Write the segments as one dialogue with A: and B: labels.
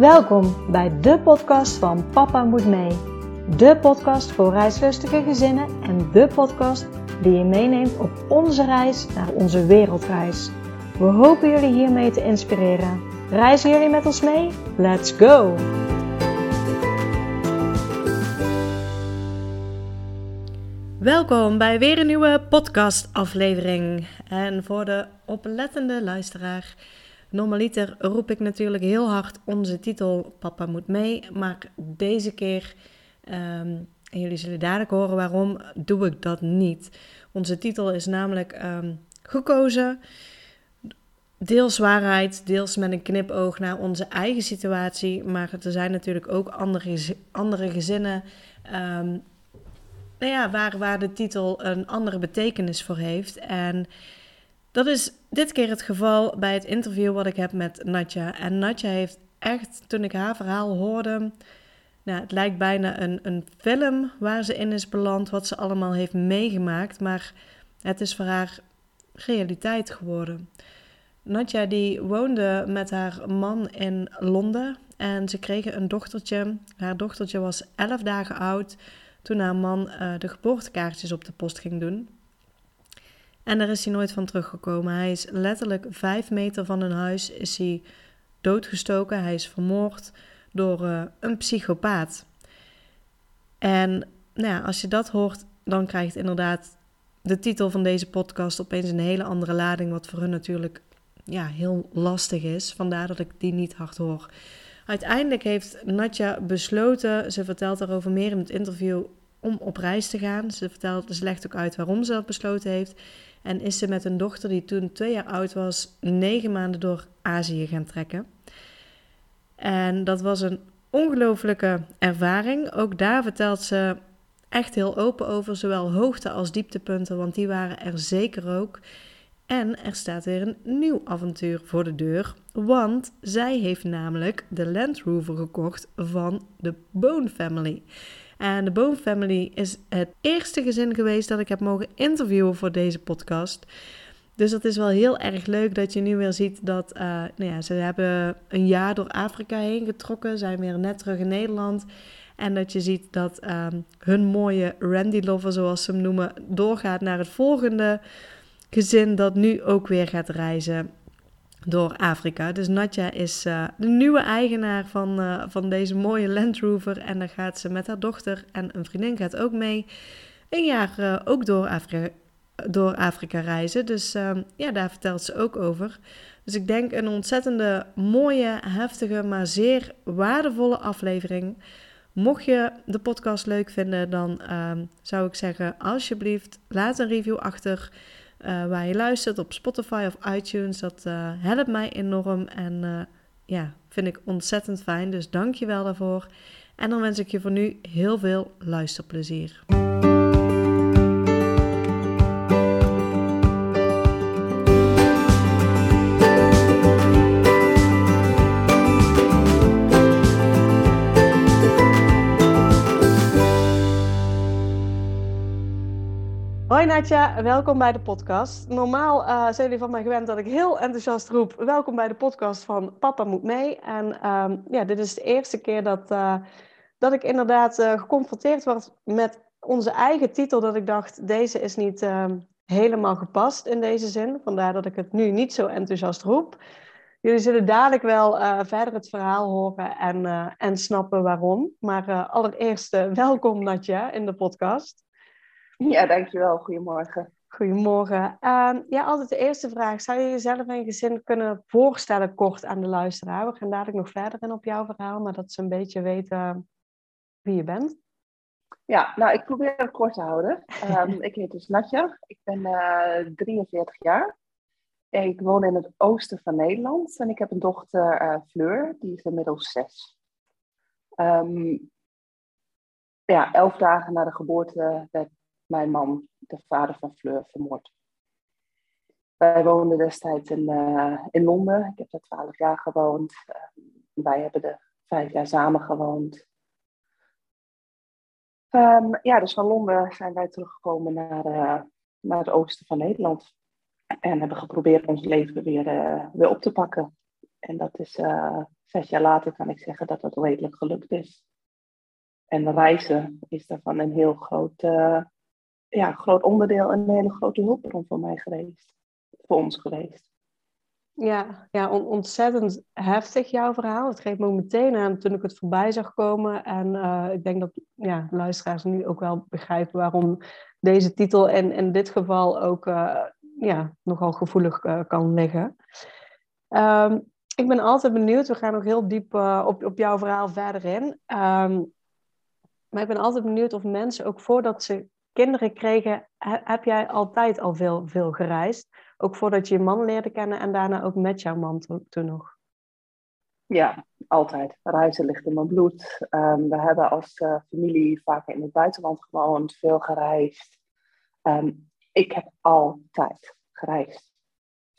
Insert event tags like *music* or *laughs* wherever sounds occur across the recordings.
A: Welkom bij de podcast van Papa Moet Mee. De podcast voor reislustige gezinnen en de podcast die je meeneemt op onze reis naar onze wereldreis. We hopen jullie hiermee te inspireren. Reizen jullie met ons mee? Let's go! Welkom bij weer een nieuwe podcastaflevering. En voor de oplettende luisteraar, normaliter roep ik natuurlijk heel hard onze titel Papa moet mee. Maar deze keer, um, en jullie zullen dadelijk horen waarom, doe ik dat niet. Onze titel is namelijk um, gekozen. Deels waarheid, deels met een knipoog naar onze eigen situatie. Maar er zijn natuurlijk ook andere, andere gezinnen um, nou ja, waar, waar de titel een andere betekenis voor heeft. En dat is dit keer het geval bij het interview wat ik heb met Natja. En Natja heeft echt, toen ik haar verhaal hoorde, nou, het lijkt bijna een, een film waar ze in is beland, wat ze allemaal heeft meegemaakt. Maar het is voor haar realiteit geworden. Natja die woonde met haar man in Londen en ze kregen een dochtertje. Haar dochtertje was 11 dagen oud toen haar man uh, de geboortekaartjes op de post ging doen. En daar is hij nooit van teruggekomen. Hij is letterlijk vijf meter van hun huis is hij doodgestoken. Hij is vermoord door uh, een psychopaat. En nou als je dat hoort, dan krijgt inderdaad de titel van deze podcast opeens een hele andere lading, wat voor hun natuurlijk ja, heel lastig is. Vandaar dat ik die niet hard hoor. Uiteindelijk heeft Natja besloten, ze vertelt daarover meer in het interview, om op reis te gaan. Ze, vertelt, ze legt ook uit waarom ze dat besloten heeft. En is ze met een dochter die toen twee jaar oud was, negen maanden door Azië gaan trekken. En dat was een ongelooflijke ervaring. Ook daar vertelt ze echt heel open over, zowel hoogte als dieptepunten, want die waren er zeker ook. En er staat weer een nieuw avontuur voor de deur, want zij heeft namelijk de Land Rover gekocht van de Bone Family. En de Bone Family is het eerste gezin geweest dat ik heb mogen interviewen voor deze podcast. Dus dat is wel heel erg leuk dat je nu weer ziet dat uh, nou ja, ze hebben een jaar door Afrika heen getrokken, zijn weer net terug in Nederland. En dat je ziet dat um, hun mooie Randy Lover, zoals ze hem noemen, doorgaat naar het volgende gezin dat nu ook weer gaat reizen door Afrika. Dus Natja is uh, de nieuwe eigenaar van, uh, van deze mooie Land Rover. En dan gaat ze met haar dochter en een vriendin gaat ook mee een jaar uh, ook door Afrika, door Afrika reizen. Dus ja, daar vertelt ze ook over. Dus ik denk een ontzettende mooie, heftige, maar zeer waardevolle aflevering. Mocht je de podcast leuk vinden, dan zou ik zeggen: alsjeblieft, laat een review achter. Uh, waar je luistert op Spotify of iTunes. Dat uh, helpt mij enorm en uh, ja, vind ik ontzettend fijn. Dus dank je wel daarvoor. En dan wens ik je voor nu heel veel luisterplezier. Hoi welkom bij de podcast. Normaal uh, zijn jullie van mij gewend dat ik heel enthousiast roep: welkom bij de podcast van Papa moet mee. En um, ja, dit is de eerste keer dat, uh, dat ik inderdaad uh, geconfronteerd word met onze eigen titel. Dat ik dacht, deze is niet ehm, helemaal gepast in deze zin. Vandaar dat ik het nu niet zo enthousiast roep. Jullie zullen dadelijk wel verder het verhaal horen en, en snappen waarom. Maar allereerst welkom Natja in de podcast. *laughs*
B: Ja, dankjewel. Goedemorgen.
A: Goedemorgen. Uh, ja, altijd de eerste vraag. Zou je jezelf en gezin kunnen voorstellen kort aan de luisteraar? We gaan dadelijk nog verder in op jouw verhaal, maar dat ze een beetje weten wie je bent.
B: Ja, nou, ik probeer het kort te houden. Um, *laughs* ik heet dus Natja. Ik ben uh, eh, 43 jaar. Ik woon in het oosten van Nederland en ik heb een dochter, uh, Fleur, die is inmiddels zes. Um, ja, elf dagen na de geboorte werd mijn man, de vader van Fleur, vermoord. Wij woonden destijds in, uh, in Londen. Ik heb daar twaalf jaar gewoond. Uh, wij hebben er vijf jaar samen gewoond. Um, ja, dus van Londen zijn wij teruggekomen naar, uh, naar het oosten van Nederland. En hebben geprobeerd ons leven weer, weer op te pakken. En dat is zes jaar later kan ik zeggen dat dat redelijk gelukt is. En reizen is daarvan een heel groot, ja, groot onderdeel en een hele grote hulpbron voor mij geweest. Voor ons geweest.
A: Ja, ja ontzettend heftig jouw verhaal. Het geeft me meteen aan toen ik het voorbij zag komen. En uh, ik denk dat ja, luisteraars nu ook wel begrijpen waarom deze titel in, in dit geval ook uh, ja, nogal gevoelig uh, kan liggen. Um, ik ben altijd benieuwd, we gaan nog heel diep op, op jouw verhaal verder in. Um, maar ik ben altijd benieuwd of mensen ook voordat ze kinderen kregen, heb jij altijd al veel, veel gereisd? Ook voordat je je man leerde kennen en daarna ook met jouw man toen nog?
B: Ja, altijd. Reizen ligt in mijn bloed. Um, we hebben als uh, familie vaak in het buitenland gewoond, veel gereisd. Um, ik heb altijd gereisd.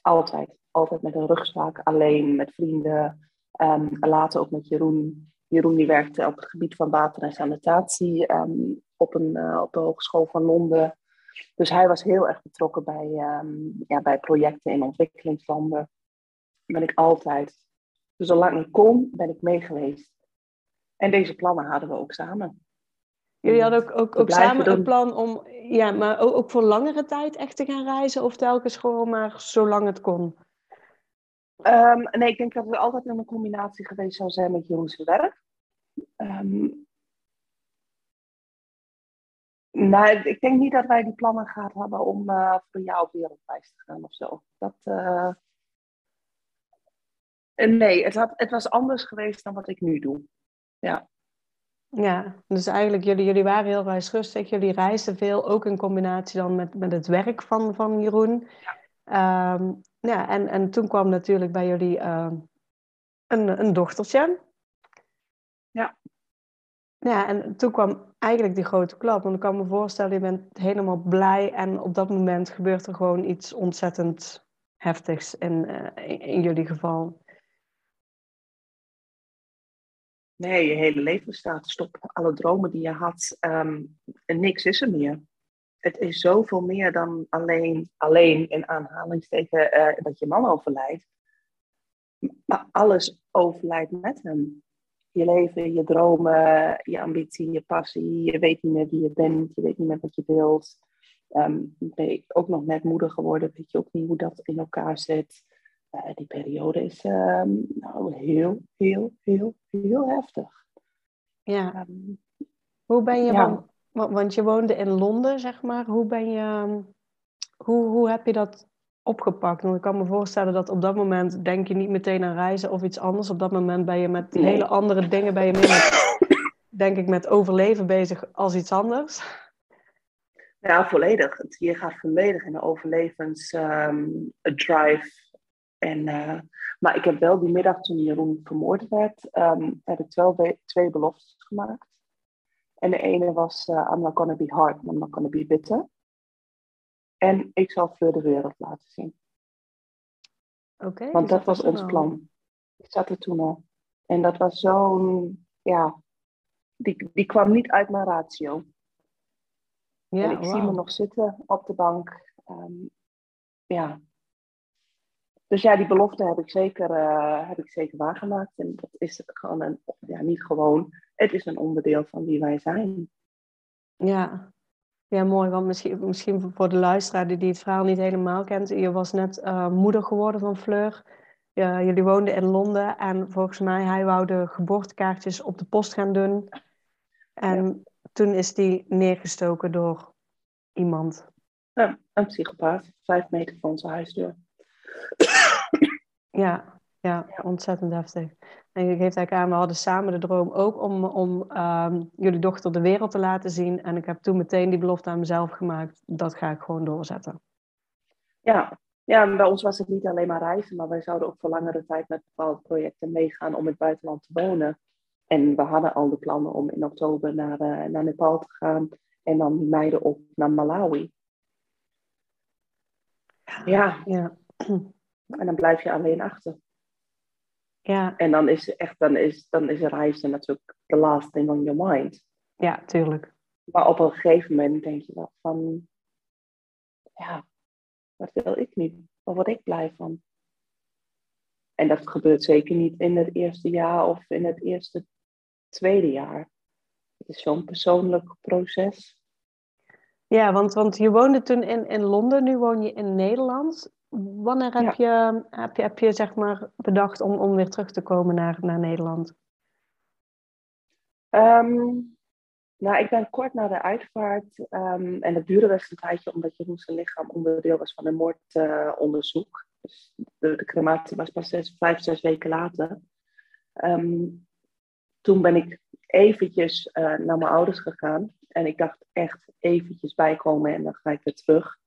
B: Altijd. Altijd met een rugzak, alleen, met vrienden. Um, later ook met Jeroen. Jeroen die werkte op het gebied van water en sanitatie op, een, uh, op de Hogeschool van Londen. Dus hij was heel erg betrokken bij, um, ja, bij projecten in ontwikkelingslanden. Ben ik altijd. Dus zolang ik kon, ben ik mee geweest. En deze plannen hadden we ook samen.
A: Jullie hadden ook, ook, ook samen een plan om, ja, maar ook, ook, voor langere tijd echt te gaan reizen? Of telkens gewoon maar zolang het kon?
B: Um, nee, ik denk dat het altijd een combinatie geweest zou zijn met Jeroen's werk. Um, nou, ik denk niet dat wij die plannen gehad hebben om uh, voor jou op wereldreis te gaan of zo. Dat, uh... Nee, het, had, het was anders geweest dan wat ik nu doe. Ja.
A: Ja, dus eigenlijk jullie, jullie waren heel reisrustig, jullie reisden veel, ook in combinatie dan met, met het werk van, van Jeroen. Ja. Um, ja, en, en toen kwam natuurlijk bij jullie uh, een, een dochtertje.
B: Ja.
A: En toen kwam eigenlijk die grote klap. Want ik kan me voorstellen, je bent helemaal blij en op dat moment gebeurt er gewoon iets ontzettend heftigs in, uh, in, jullie geval.
B: Nee, je hele leven staat stop. Alle dromen die je had, um, en niks is er meer. Het is zoveel meer dan alleen, alleen in aanhalingsteken uh, dat je man overlijdt. Maar alles overlijdt met hem je leven, je dromen, je ambitie, je passie. Je weet niet meer wie je bent, je weet niet meer wat je wilt. Um, ben ik ook nog net moeder geworden, weet je ook niet hoe dat in elkaar zit. Uh, die periode is um, nou, heel, heel, heel, heel heftig.
A: Ja. Um, hoe ben je, ja. want, want je woonde in Londen, zeg maar. Hoe ben je, hoe, hoe heb je dat opgepakt? Want ik kan me voorstellen dat op dat moment denk je niet meteen aan reizen of iets anders. Op dat moment ben je met hele andere dingen, ben je meer met, denk ik, met overleven bezig als iets anders.
B: Ja, volledig. Je gaat volledig in de overlevensdrive. Ehm, en, uh, maar ik heb wel die middag toen Jeroen vermoord werd, um, heb ik twee, twee beloftes gemaakt. En de ene was, uh, I'm not gonna be hard, I'm not gonna be bitter. En ik zal Fleur de wereld laten zien.
A: Oké.
B: Want dat was ons plan. Ik zat er toen al. En dat was zo'n, ja, die, die kwam niet uit mijn ratio. Ja, en ik zie me nog zitten op de bank. Um, ja. Dus ja, die belofte heb ik zeker, uh, heb ik zeker waargemaakt. En dat is gewoon een, ja, niet gewoon, het is een onderdeel van wie wij zijn.
A: Ja, ja, mooi, want misschien, misschien voor de luisteraar die, het verhaal niet helemaal kent. Je was net uh, moeder geworden van Fleur. Uh, jullie woonden in Londen en volgens mij hij wou de geboortekaartjes op de post gaan doen. En ja. toen is die neergestoken door iemand.
B: Ja, een psychopaat, vijf meter van onze huisdeur.
A: Ja, ja, ontzettend heftig. En je geeft eigenlijk aan, we hadden samen de droom ook om, om um, jullie dochter de wereld te laten zien. En ik heb toen meteen die belofte aan mezelf gemaakt, dat ga ik gewoon doorzetten.
B: Ja, ja bij ons was het niet alleen maar reizen, maar wij zouden ook voor langere tijd met bepaalde projecten meegaan om in het buitenland te wonen. En we hadden al de plannen om in oktober naar, uh, naar Nepal te gaan en dan die meiden op naar Malawi. Ja. ja. En dan blijf je alleen achter.
A: Ja.
B: En dan is, echt, dan, is, dan is reizen natuurlijk the last thing on your mind.
A: Ja, tuurlijk.
B: Maar op een gegeven moment denk je wel van, ja, wat wil ik nu? Waar word ik blij van? En dat gebeurt zeker niet in het eerste jaar of in het eerste tweede jaar. Het is zo'n persoonlijk proces.
A: Ja, want, want je woonde toen in, in Londen, nu woon je in Nederland. Wanneer heb, je, heb, je, heb je zeg maar bedacht om, om weer terug te komen naar, naar Nederland?
B: Ehm, nou, ik ben kort na de uitvaart, um, en dat duurde best een tijdje omdat Jeroen zijn lichaam onderdeel was van een moordonderzoek. dus de, de, crematie was pas zes, vijf, zes weken later. Ehm, toen ben ik eventjes uh, naar mijn ouders gegaan. En ik dacht echt eventjes bijkomen en dan ga ik weer terug.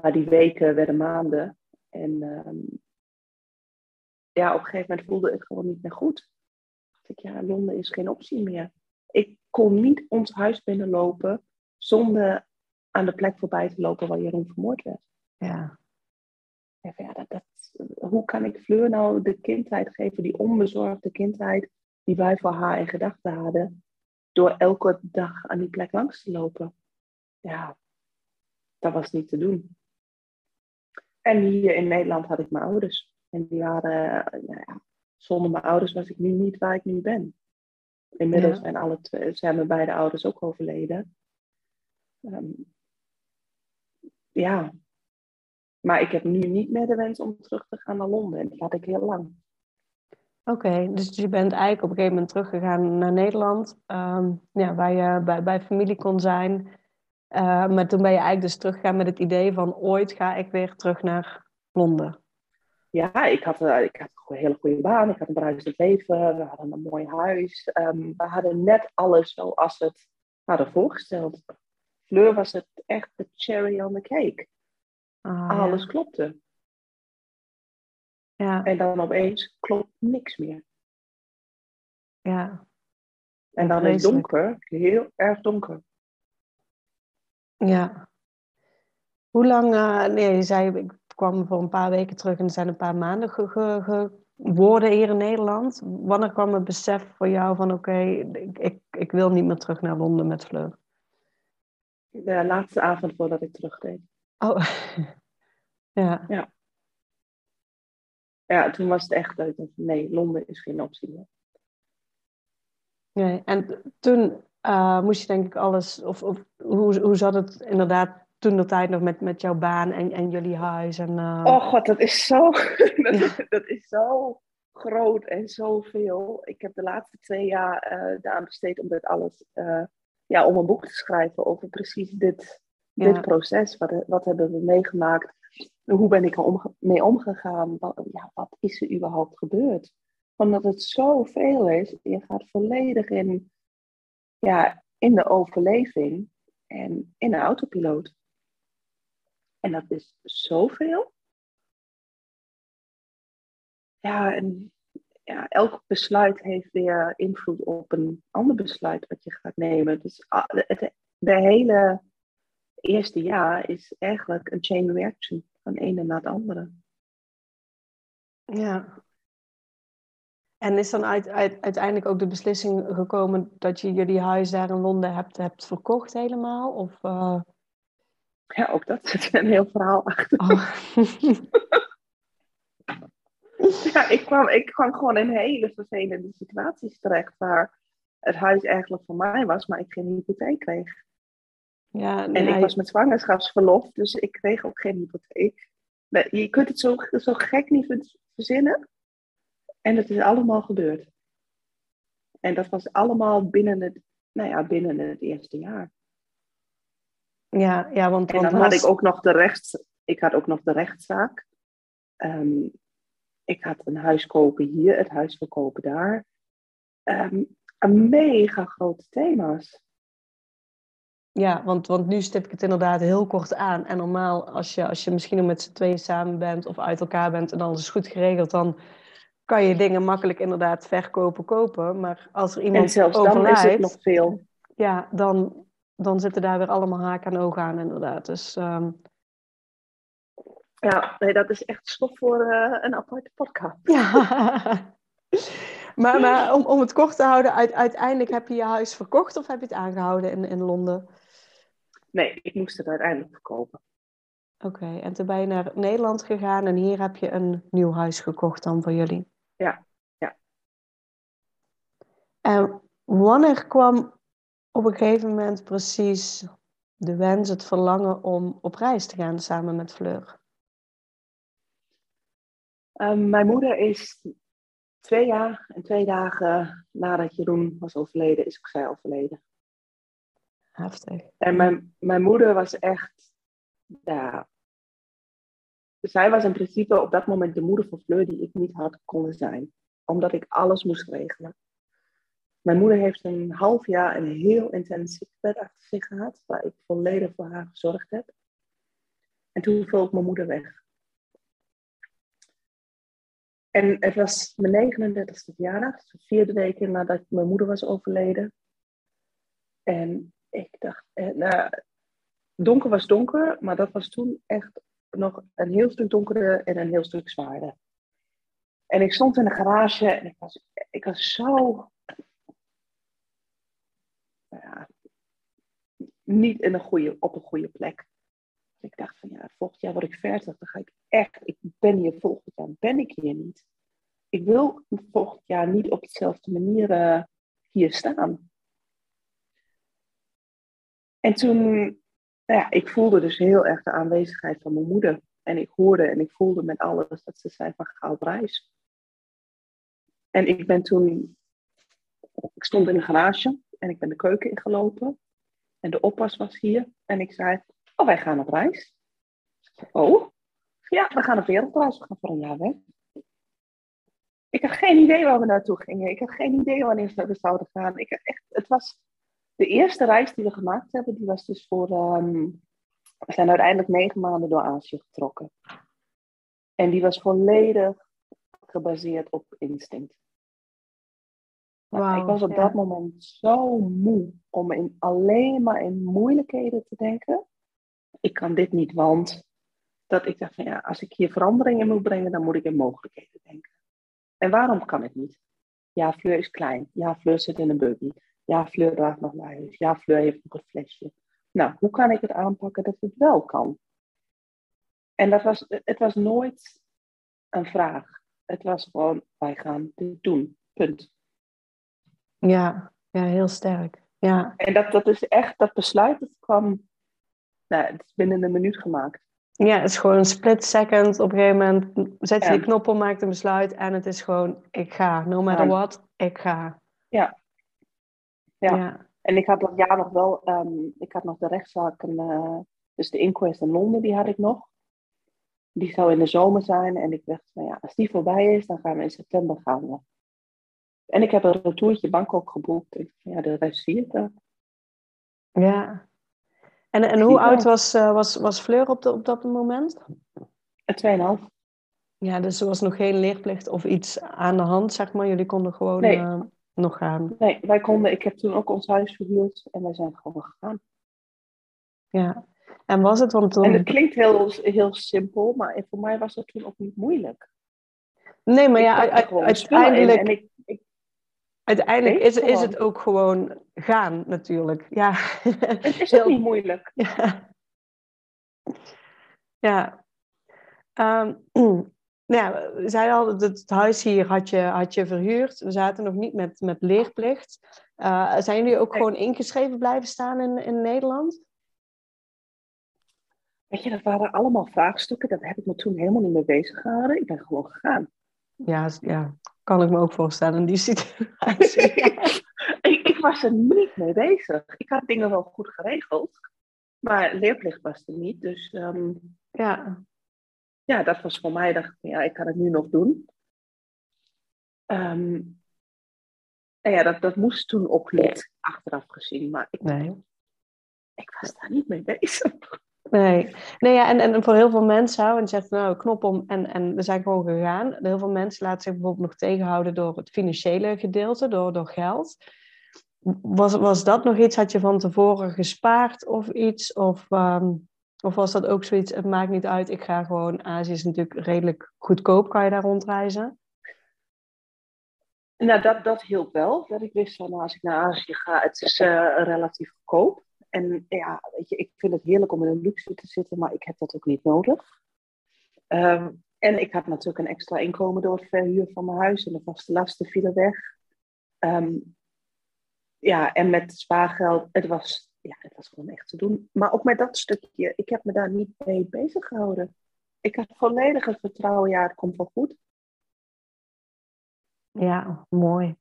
B: Maar die weken werden maanden. En um, ja, op een gegeven moment voelde ik gewoon niet meer goed. Dacht ik, ja, Londen is geen optie meer. Ik kon niet ons huis binnenlopen zonder aan de plek voorbij te lopen waar Jeroen vermoord werd.
A: Ja.
B: ja, dat, dat, hoe kan ik Fleur nou de kindheid geven, die onbezorgde kindheid die wij voor haar in gedachten hadden, door elke dag aan die plek langs te lopen? Ja, dat was niet te doen. En hier in Nederland had ik mijn ouders. En die waren, nou ja, zonder mijn ouders was ik nu niet waar ik nu ben. Inmiddels zijn, alle twee, zijn mijn beide ouders ook overleden. Um, ja, maar ik heb nu niet meer de wens om terug te gaan naar Londen. En dat had ik heel lang.
A: Oké, dus je bent eigenlijk op een gegeven moment teruggegaan naar Nederland, um, ja, waar je bij, bij familie kon zijn. Uh, maar toen ben je eigenlijk dus teruggegaan met het idee van ooit ga ik weer terug naar Londen.
B: Ja, ik had, uh, ik had een hele goede baan, ik had een bruisend leven, we hadden een mooi huis. Um, we hadden net alles zoals we het hadden voorgesteld. Fleur was het echt de cherry on the cake. Ah, alles ja. klopte.
A: Ja.
B: En dan opeens klopt niks meer.
A: Ja.
B: En dan is het donker, heel erg donker.
A: Ja. Hoe lang, uh, nee, je zei, ik kwam voor een paar weken terug en er zijn een paar maanden geworden hier in Nederland. Wanneer kwam het besef voor jou van, oké, ik, ik, ik wil niet meer terug naar Londen met Fleur?
B: De laatste avond voordat ik terugdeed.
A: Oh, *laughs* ja.
B: Ja. Ja, toen was het echt dat nee, Londen is geen optie meer.
A: Nee, en toen uh, moest je denk ik alles, of, of hoe, hoe zat het inderdaad toen de tijd nog met, met jouw baan en, en jullie huis? En, uh...
B: Oh god, dat is zo, *laughs* dat, is zo groot en zoveel. Ik heb de laatste twee jaar uh, daaraan besteed om dit alles, ja, om een boek te schrijven over precies dit, dit proces. Wat, wat hebben we meegemaakt? Hoe ben ik er omge mee omgegaan? Wat, ja, wat is er überhaupt gebeurd? Omdat het zoveel is, je gaat volledig in ja, in de overleving en in de autopiloot. En dat is zoveel. Ja, en ja, elk besluit heeft weer invloed op een ander besluit wat je gaat nemen. Dus het, de hele eerste jaar is eigenlijk een chain reaction van de ene naar het andere.
A: Ja. En is dan uit, uit, uiteindelijk ook de beslissing gekomen dat je jullie huis daar in Londen hebt, hebt verkocht helemaal? Of, uh...
B: Ja, ook dat zit een heel verhaal achter. Oh. *laughs* ja, ik kwam, ik kwam gewoon in hele vervelende situaties terecht waar het huis eigenlijk voor mij was, maar ik geen hypotheek kreeg.
A: Ja,
B: en ik was met zwangerschapsverlof, dus ik kreeg ook geen hypotheek. Je kunt het zo, zo gek niet verzinnen. En het is allemaal gebeurd. En dat was allemaal binnen het, nou ja, binnen het eerste jaar.
A: Ja, ja want,
B: en dan had ik ook nog de rechts, ik had ook nog de rechtszaak. Um, ik had een huis kopen hier, het huis verkopen daar. Um, een mega grote thema's.
A: Ja, want, want nu stip ik het inderdaad heel kort aan. En normaal, als je, als je misschien nog met z'n tweeën samen bent of uit elkaar bent en alles is goed geregeld, dan kan je dingen makkelijk inderdaad verkopen, kopen. Maar als er iemand
B: en zelfs
A: overlijdt,
B: dan is het nog veel.
A: Ja, dan, dan zitten daar weer allemaal haken en ogen aan inderdaad. Dus, um...
B: Ja, nee, dat is echt stof voor uh, een aparte podcast.
A: Ja. *laughs* maar maar om, om het kort te houden, uiteindelijk heb je je huis verkocht of heb je het aangehouden in, in Londen?
B: Nee, ik moest het uiteindelijk verkopen.
A: Oké, en toen ben je naar Nederland gegaan en hier heb je een nieuw huis gekocht dan voor jullie?
B: Ja, ja.
A: En wanneer kwam op een gegeven moment precies de wens, het verlangen om op reis te gaan samen met Fleur?
B: Um, mijn moeder is twee jaar en twee dagen nadat Jeroen was overleden, is ook zij overleden.
A: Heftig.
B: En mijn, mijn moeder was echt, ja, zij was in principe op dat moment de moeder van Fleur die ik niet had kunnen zijn. Omdat ik alles moest regelen. Mijn moeder heeft een half jaar een heel intens ziekbed achter zich gehad, waar ik volledig voor haar gezorgd heb. En toen viel mijn moeder weg. En het was mijn 39e verjaardag, de vierde weken nadat mijn moeder was overleden. En ik dacht, eh, nou, donker was donker, maar dat was toen echt nog een heel stuk donkerder en een heel stuk zwaarder. En ik stond in de garage en ik was, ik was zo. Ja, niet in een goede, op een goede plek. Ik dacht van ja, volgend jaar word ik 40, dan ga ik echt, ik ben hier volgend jaar, ben ik hier niet. Ik wil volgend jaar niet op dezelfde manier uh, hier staan. En toen, nou ja, ik voelde dus heel erg de aanwezigheid van mijn moeder. En ik hoorde en ik voelde met alles dat ze zei van ga op reis. En ik ben toen, ik stond in de garage en ik ben de keuken ingelopen. En de oppas was hier. En ik zei, oh wij gaan op reis. Oh, ja, we gaan op wereldreis. We gaan voor een jaar weg. Ik had geen idee waar we naartoe gingen. Ik had geen idee wanneer we zouden gaan. Ik echt, het was de eerste reis die we gemaakt hebben, die was dus voor. Um, we zijn uiteindelijk negen maanden door Azië getrokken. En die was volledig gebaseerd op instinct. Wow, ik was op dat moment zo moe om in, alleen maar in moeilijkheden te denken. Ik kan dit niet, want dat ik dacht van ja, als ik hier verandering in moet brengen, dan moet ik in mogelijkheden denken. En waarom kan het niet? Ja, Fleur is klein. Ja, Fleur zit in een buggy. Ja, Fleur draagt nog naar huis. Ja, Fleur heeft nog een flesje. Nou, hoe kan ik het aanpakken dat het wel kan? En dat was, het was nooit een vraag. Het was gewoon, wij gaan dit doen. Punt.
A: Ja, ja heel sterk. Ja.
B: En dat, dat is echt, dat besluit, dat kwam, nou, het is binnen een minuut gemaakt.
A: Ja, het is gewoon een split second. Op een gegeven moment zet je ja. die knop om, maakt een besluit en het is gewoon, ik ga. No matter what, ik ga.
B: Ja. Ja. ja. En ik had dat jaar nog wel, um, ik had nog de rechtszaak, uh, dus de inquest in Londen, die had ik nog. Die zou in de zomer zijn en ik dacht, nou ja, als die voorbij is, dan gaan we in september gaan. En ik heb een retourtje Bangkok geboekt. Ik, ja, de rest zie je.
A: Ja, en, en hoe oud was, uh, was, was Fleur op, de, op dat moment?
B: Tweeënhalf.
A: Ja, dus er was nog geen leerplicht of iets aan de hand, zeg maar. Jullie konden gewoon nee. uh, nog gaan.
B: Nee, wij konden. Ik heb toen ook ons huis verhuurd en wij zijn gewoon gegaan.
A: Ja, en was het want toen...
B: En het klinkt heel, heel simpel, maar voor mij was het toen ook niet moeilijk.
A: Nee, maar ik ja, uiteindelijk... En ik, ik, Uiteindelijk is, is het ook gewoon gaan, natuurlijk. Ja.
B: Het is *laughs* ook niet moeilijk.
A: Ja. ja. Um, nou ja, we zeiden al, het huis hier had je, had je verhuurd. We zaten nog niet met, met leerplicht. Uh, zijn jullie ook gewoon ingeschreven blijven staan in, in Nederland?
B: Weet je, dat waren allemaal vraagstukken. Dat heb ik me toen helemaal niet mee bezig gehouden. Ik ben gewoon gegaan.
A: Ja, ja kan ik me ook voorstellen in die situatie. *laughs*
B: ik, ik, was er niet mee bezig. Ik had dingen wel goed geregeld, maar leerplicht was er niet. Dus um, ja. Ja, dat was voor mij, dacht ik, ja, ik kan het nu nog doen. Um, en ja, dat, dat moest toen ook niet achteraf gezien, maar ik, nee. ik was daar niet mee bezig.
A: Nee, nee ja, en, en voor heel veel mensen, want je zegt nou knop om en, en we zijn gewoon gegaan. Heel veel mensen laten zich bijvoorbeeld nog tegenhouden door het financiële gedeelte, door, door geld. Was, was dat nog iets, had je van tevoren gespaard of iets? Of, um, of was dat ook zoiets, het maakt niet uit, ik ga gewoon, Azië is natuurlijk redelijk goedkoop, kan je daar rondreizen?
B: Nou, dat, dat hielp wel. Dat ik wist van als ik naar Azië ga, het is uh, relatief goedkoop. en ja, weet je, ik vind het heerlijk om in een luxe te zitten, maar ik heb dat ook niet nodig. Ehm, en ik had natuurlijk een extra inkomen door het verhuur van mijn huis en de vaste lasten vielen weg. Ehm, ja, en met spaargeld, het was, ja, het was gewoon echt te doen. Maar ook met dat stukje, ik heb me daar niet mee bezig gehouden. Ik had volledige vertrouwen, ja, het komt wel goed.
A: Ja, mooi.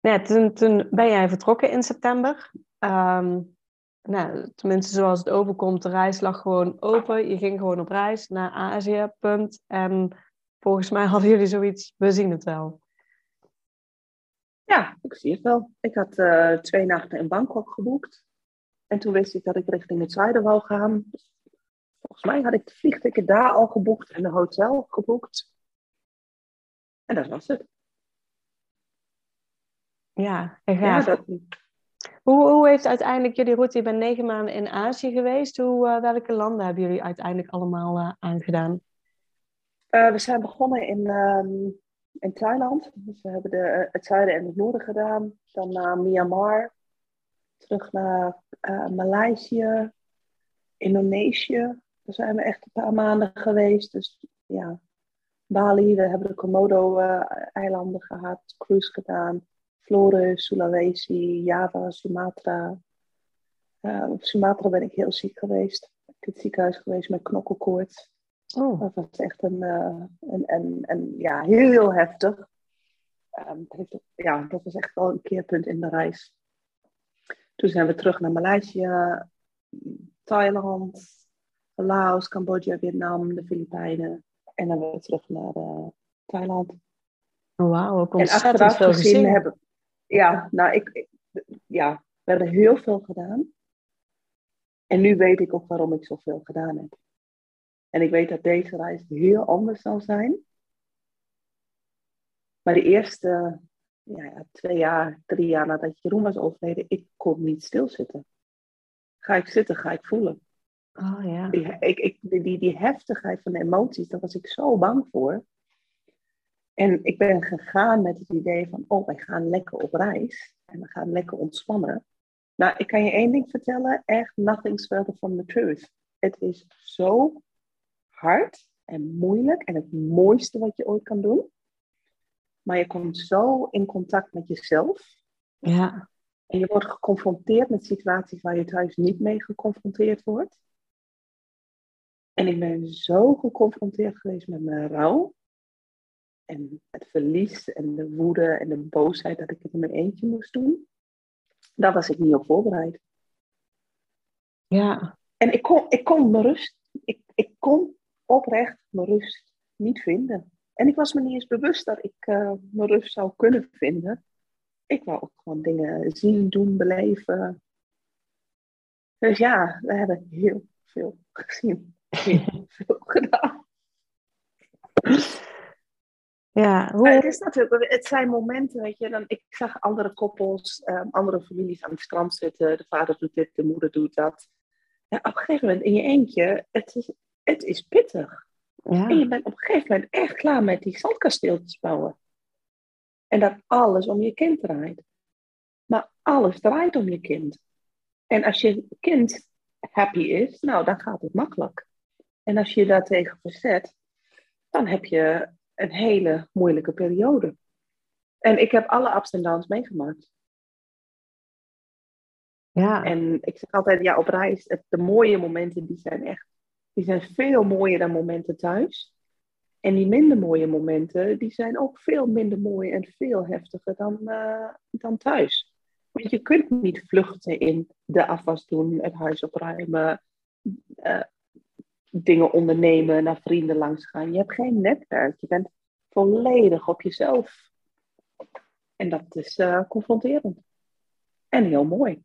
A: Ja, toen, toen ben jij vertrokken in september. Um, nou, tenminste, zoals het overkomt, de reis lag gewoon open. Je ging gewoon op reis naar Azië, punt. En volgens mij hadden jullie zoiets, we zien het wel.
B: Ja, ik zie het wel. Ik had uh, twee nachten in Bangkok geboekt. En toen wist ik dat ik richting het zuiden wou gaan. volgens mij had ik het vliegticket daar al geboekt en de hotel geboekt. En dat was het.
A: Ja, en. Ja, dat... hoe, hoe heeft uiteindelijk jullie route? Je bent negen maanden in Azië geweest. Hoe, uh, welke landen hebben jullie uiteindelijk allemaal uh, aangedaan?
B: We zijn begonnen in, um, in Thailand. Dus we hebben de, het zuiden en het noorden gedaan. Dan naar Myanmar. Terug naar Maleisië. Indonesië. Daar zijn we echt een paar maanden geweest. Dus ja, Bali. We hebben de Komodo-eilanden gehad. Cruise gedaan. Flores, Sulawesi, Java, Sumatra. Uh, op Sumatra ben ik heel ziek geweest. Ik ben in het ziekenhuis geweest met knokkelkoorts. Oh. Dat was echt een, uh, een, een, een, ja, heel heftig. Um, heeft, ja, dat was echt wel een keerpunt in de reis. Toen zijn we terug naar Maleisië, Thailand, Laos, Cambodja, Vietnam, de Filipijnen. En dan weer terug naar uh, Thailand.
A: Oh, Wauw, ook ontzettend veel gezien. gezien. Hebben,
B: ja, nou, ik, ja, we hebben heel veel gedaan. En nu weet ik ook waarom ik zoveel gedaan heb. En ik weet dat deze reis heel anders zal zijn. Maar de eerste ja, twee jaar, drie jaar nadat Jeroen was overleden, ik kon niet stilzitten. Ga ik zitten, ga ik voelen.
A: Oh, ja.
B: die, ik, ik, die, die heftigheid van de emoties, daar was ik zo bang voor. En ik ben gegaan met het idee van, oh, wij gaan lekker op reis en we gaan lekker ontspannen. Nou, ik kan je één ding vertellen, echt nothing's further from the truth. Het is zo hard en moeilijk en het mooiste wat je ooit kan doen. Maar je komt zo in contact met jezelf.
A: Ja.
B: En je wordt geconfronteerd met situaties waar je thuis niet mee geconfronteerd wordt. En ik ben zo geconfronteerd geweest met mijn rouw en het verlies en de woede en de boosheid dat ik het in mijn eentje moest doen, daar was ik niet op voorbereid.
A: Ja.
B: En ik kon, ik kon rust, ik, ik kon oprecht mijn rust niet vinden. En ik was me niet eens bewust dat ik uh, mijn rust zou kunnen vinden. Ik wou ook gewoon dingen zien, doen, beleven. Dus ja, we hebben heel veel gezien. Heel *laughs* veel gedaan.
A: Ja,
B: hoe... het, is natuurlijk, het zijn momenten, weet je. Dan, ik zag andere koppels, um, andere families aan het strand zitten. De vader doet dit, de moeder doet dat. Ja, op een gegeven moment in je eentje, het is, het is pittig. Ja. En je bent op een gegeven moment echt klaar met die zandkasteeltjes bouwen. En dat alles om je kind draait. Maar alles draait om je kind. En als je kind happy is, nou, dan gaat het makkelijk. En als je daartegen verzet, dan heb je een hele moeilijke periode. En ik heb alle ups en downs meegemaakt.
A: Ja.
B: En ik zeg altijd, ja, op reis, de mooie momenten, die zijn echt, die zijn veel mooier dan momenten thuis. En die minder mooie momenten, die zijn ook veel minder mooi en veel heftiger dan, uh, dan thuis. Want je kunt niet vluchten in de afwas doen, het huis opruimen, uh, dingen ondernemen, naar vrienden langs gaan. Je hebt geen netwerk. Je bent volledig op jezelf. En dat is uh, confronterend. En heel mooi.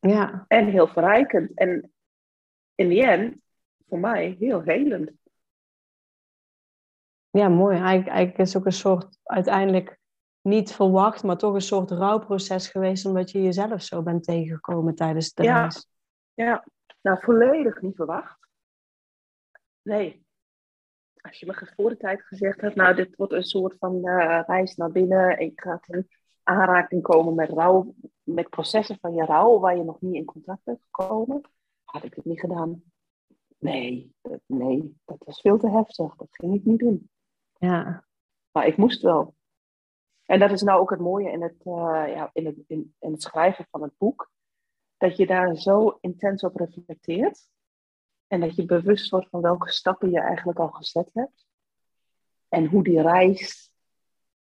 A: Ja.
B: En heel verrijkend. En in the end, voor mij, heel helend.
A: Ja, mooi. Eigenlijk, eigenlijk is het ook een soort, uiteindelijk niet verwacht, maar toch een soort rouwproces geweest, omdat je jezelf zo bent tegengekomen tijdens de
B: ja. reis. Ja, nou volledig niet verwacht. Nee. Als je me voor de tijd gezegd had, nou, dit wordt een soort van uh, reis naar binnen. Ik ga in aanraking komen met rouw, met processen van je rouw waar je nog niet in contact bent gekomen, had ik het niet gedaan. Nee, dat, nee, dat was veel te heftig. Dat ging ik niet doen.
A: Ja.
B: Maar ik moest wel. En dat is nou ook het mooie in het, uh, ja, in het, in, in het schrijven van het boek. Dat je daar zo intens op reflecteert. En dat je bewust wordt van welke stappen je eigenlijk al gezet hebt. En hoe die reis,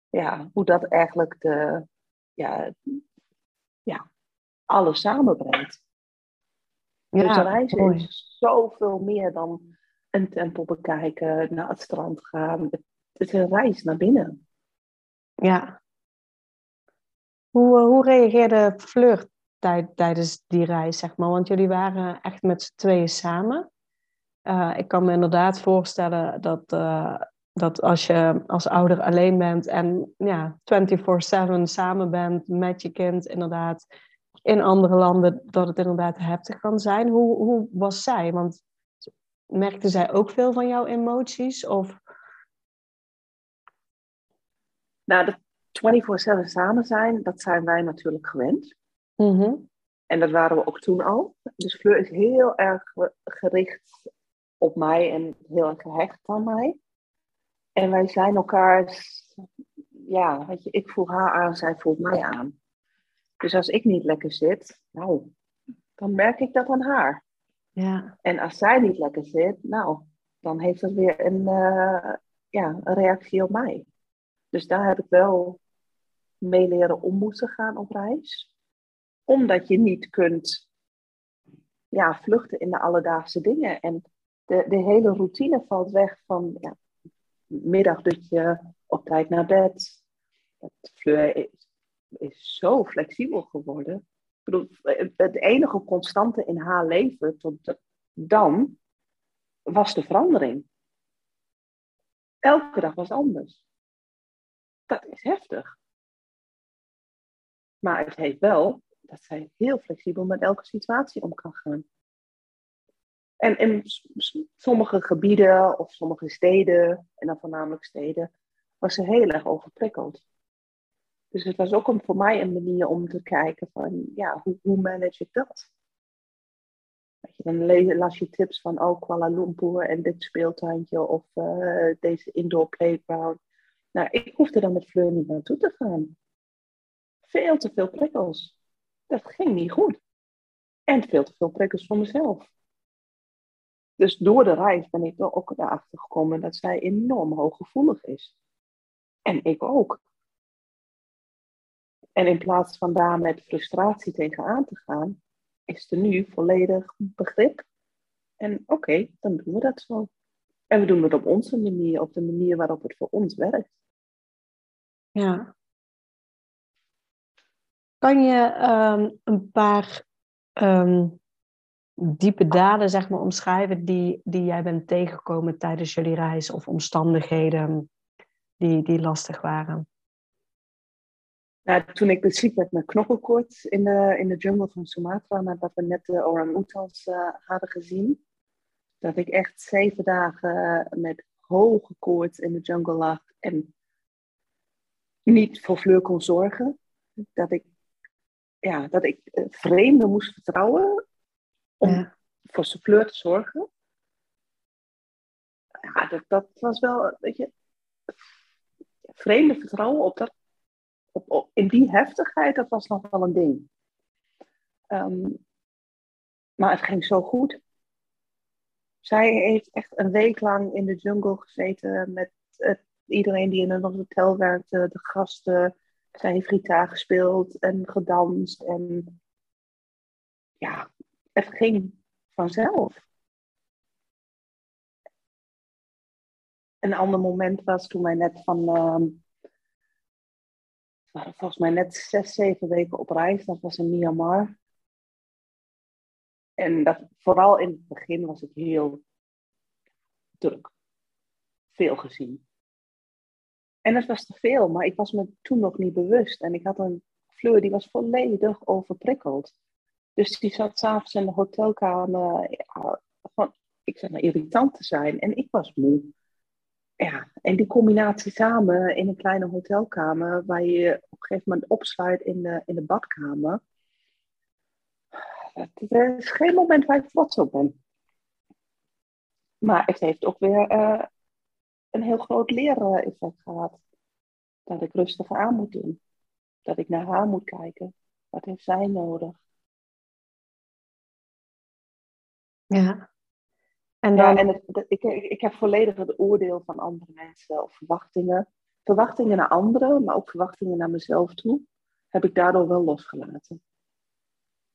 B: ja, hoe dat eigenlijk de, ja, ja, alles samenbrengt. Ja, dus de reis is zoveel meer dan een tempel bekijken, naar het strand gaan. Het is een reis naar binnen.
A: Ja. Hoe, eh, hoe reageerde Fleur tijdens die reis, zeg maar? Want jullie waren echt met z'n tweeën samen. Uh, ik kan me inderdaad voorstellen dat, uh, dat als je als ouder alleen bent en ja, 24-7 samen bent met je kind, inderdaad, in andere landen, dat het inderdaad heftig kan zijn. Hoe, hoe was zij? Want merkte zij ook veel van jouw emoties? Of...
B: Nou, de 24-7 samen zijn, dat zijn wij natuurlijk gewend.
A: Mm
B: En dat waren we ook toen al. Dus Fleur is heel erg gericht op mij en heel erg gehecht aan mij. En wij zijn elkaar, ja, weet je, ik voel haar aan, zij voelt mij aan. Dus als ik niet lekker zit, nou, dan merk ik dat aan haar.
A: Ja.
B: En als zij niet lekker zit, nou, dan heeft dat weer een, uh, ja, een reactie op mij. Dus daar heb ik wel mee leren om moeten gaan op reis. Omdat je niet kunt ja, vluchten in de alledaagse dingen. En de, de hele routine valt weg van ja, middagdutje, op tijd naar bed. Fleur is, zo flexibel geworden. Ik bedoel, het enige constante in haar leven tot dan was de verandering. Elke dag was anders. Dat is heftig. Maar het heeft wel dat zij heel flexibel met elke situatie om kan gaan. En in sommige gebieden of sommige steden, en dan voornamelijk steden, was ze heel erg overprikkeld. Dus het was ook een, voor mij een manier om te kijken van, ja, hoe, manage ik dat? Je, dan las je tips van oh, Kuala Lumpur en dit speeltuintje of uh, deze indoor playground. Nou, ik hoefde dan met Fleur niet naartoe te gaan. Veel te veel prikkels. Dat ging niet goed. En veel te veel prikkels voor mezelf. Dus door de reis ben ik wel ook erachter gekomen dat zij enorm hooggevoelig is. En ik ook. En in plaats van daar met frustratie tegenaan te gaan, is er nu volledig begrip. En oké, dan doen we dat zo. En we doen het op onze manier, op de manier waarop het voor ons werkt.
A: Ja. Kan je ehm, een paar ehm, diepe daden zeg maar, omschrijven die, die jij bent tegengekomen tijdens jullie reis of omstandigheden die, die lastig waren?
B: Nou, toen ik ziek werd met knokkelkoorts in de, in de jungle van Sumatra, nadat we net de orang-oetans uh, hadden gezien, dat ik echt zeven dagen met hoge koorts in de jungle lag en niet voor Fleur kon zorgen. Dat ik, ja, dat ik eh, vreemden moest vertrouwen om ja. voor Fleur te zorgen. Ja, dat, dat was wel, weet je, vreemde vertrouwen op dat op, in die heftigheid, dat was nog wel een ding. Ehm, maar het ging zo goed. Zij heeft echt een week lang in de jungle gezeten met het, iedereen die in een hotel werkte, de gasten. Zij heeft gitaar gespeeld en gedanst. En ja, het ging vanzelf. Een ander moment was toen wij net van ehm, waren volgens mij net zes, zeven weken op reis. Dat was in Myanmar. En dat, vooral in het begin was ik heel druk. Veel gezien. En dat was te veel, maar ik was me toen nog niet bewust. En ik had een Fleur die was volledig overprikkeld. Dus die zat s'avonds in de hotelkamer. Ik zeg maar irritant te zijn. En ik was moe. Ja, en die combinatie samen in een kleine hotelkamer, waar je op een gegeven moment opsluit in de, in de badkamer. Het is geen moment waar ik trots op ben. Maar het heeft ook weer uh, een heel groot leren-effect gehad. Dat ik rustig aan moet doen. Dat ik naar haar moet kijken. Wat heeft zij nodig?
A: Ja.
B: En, dan... ja, en het, ik, ik heb volledig het oordeel van andere mensen of verwachtingen. Verwachtingen naar anderen, maar ook verwachtingen naar mezelf toe, heb ik daardoor wel losgelaten.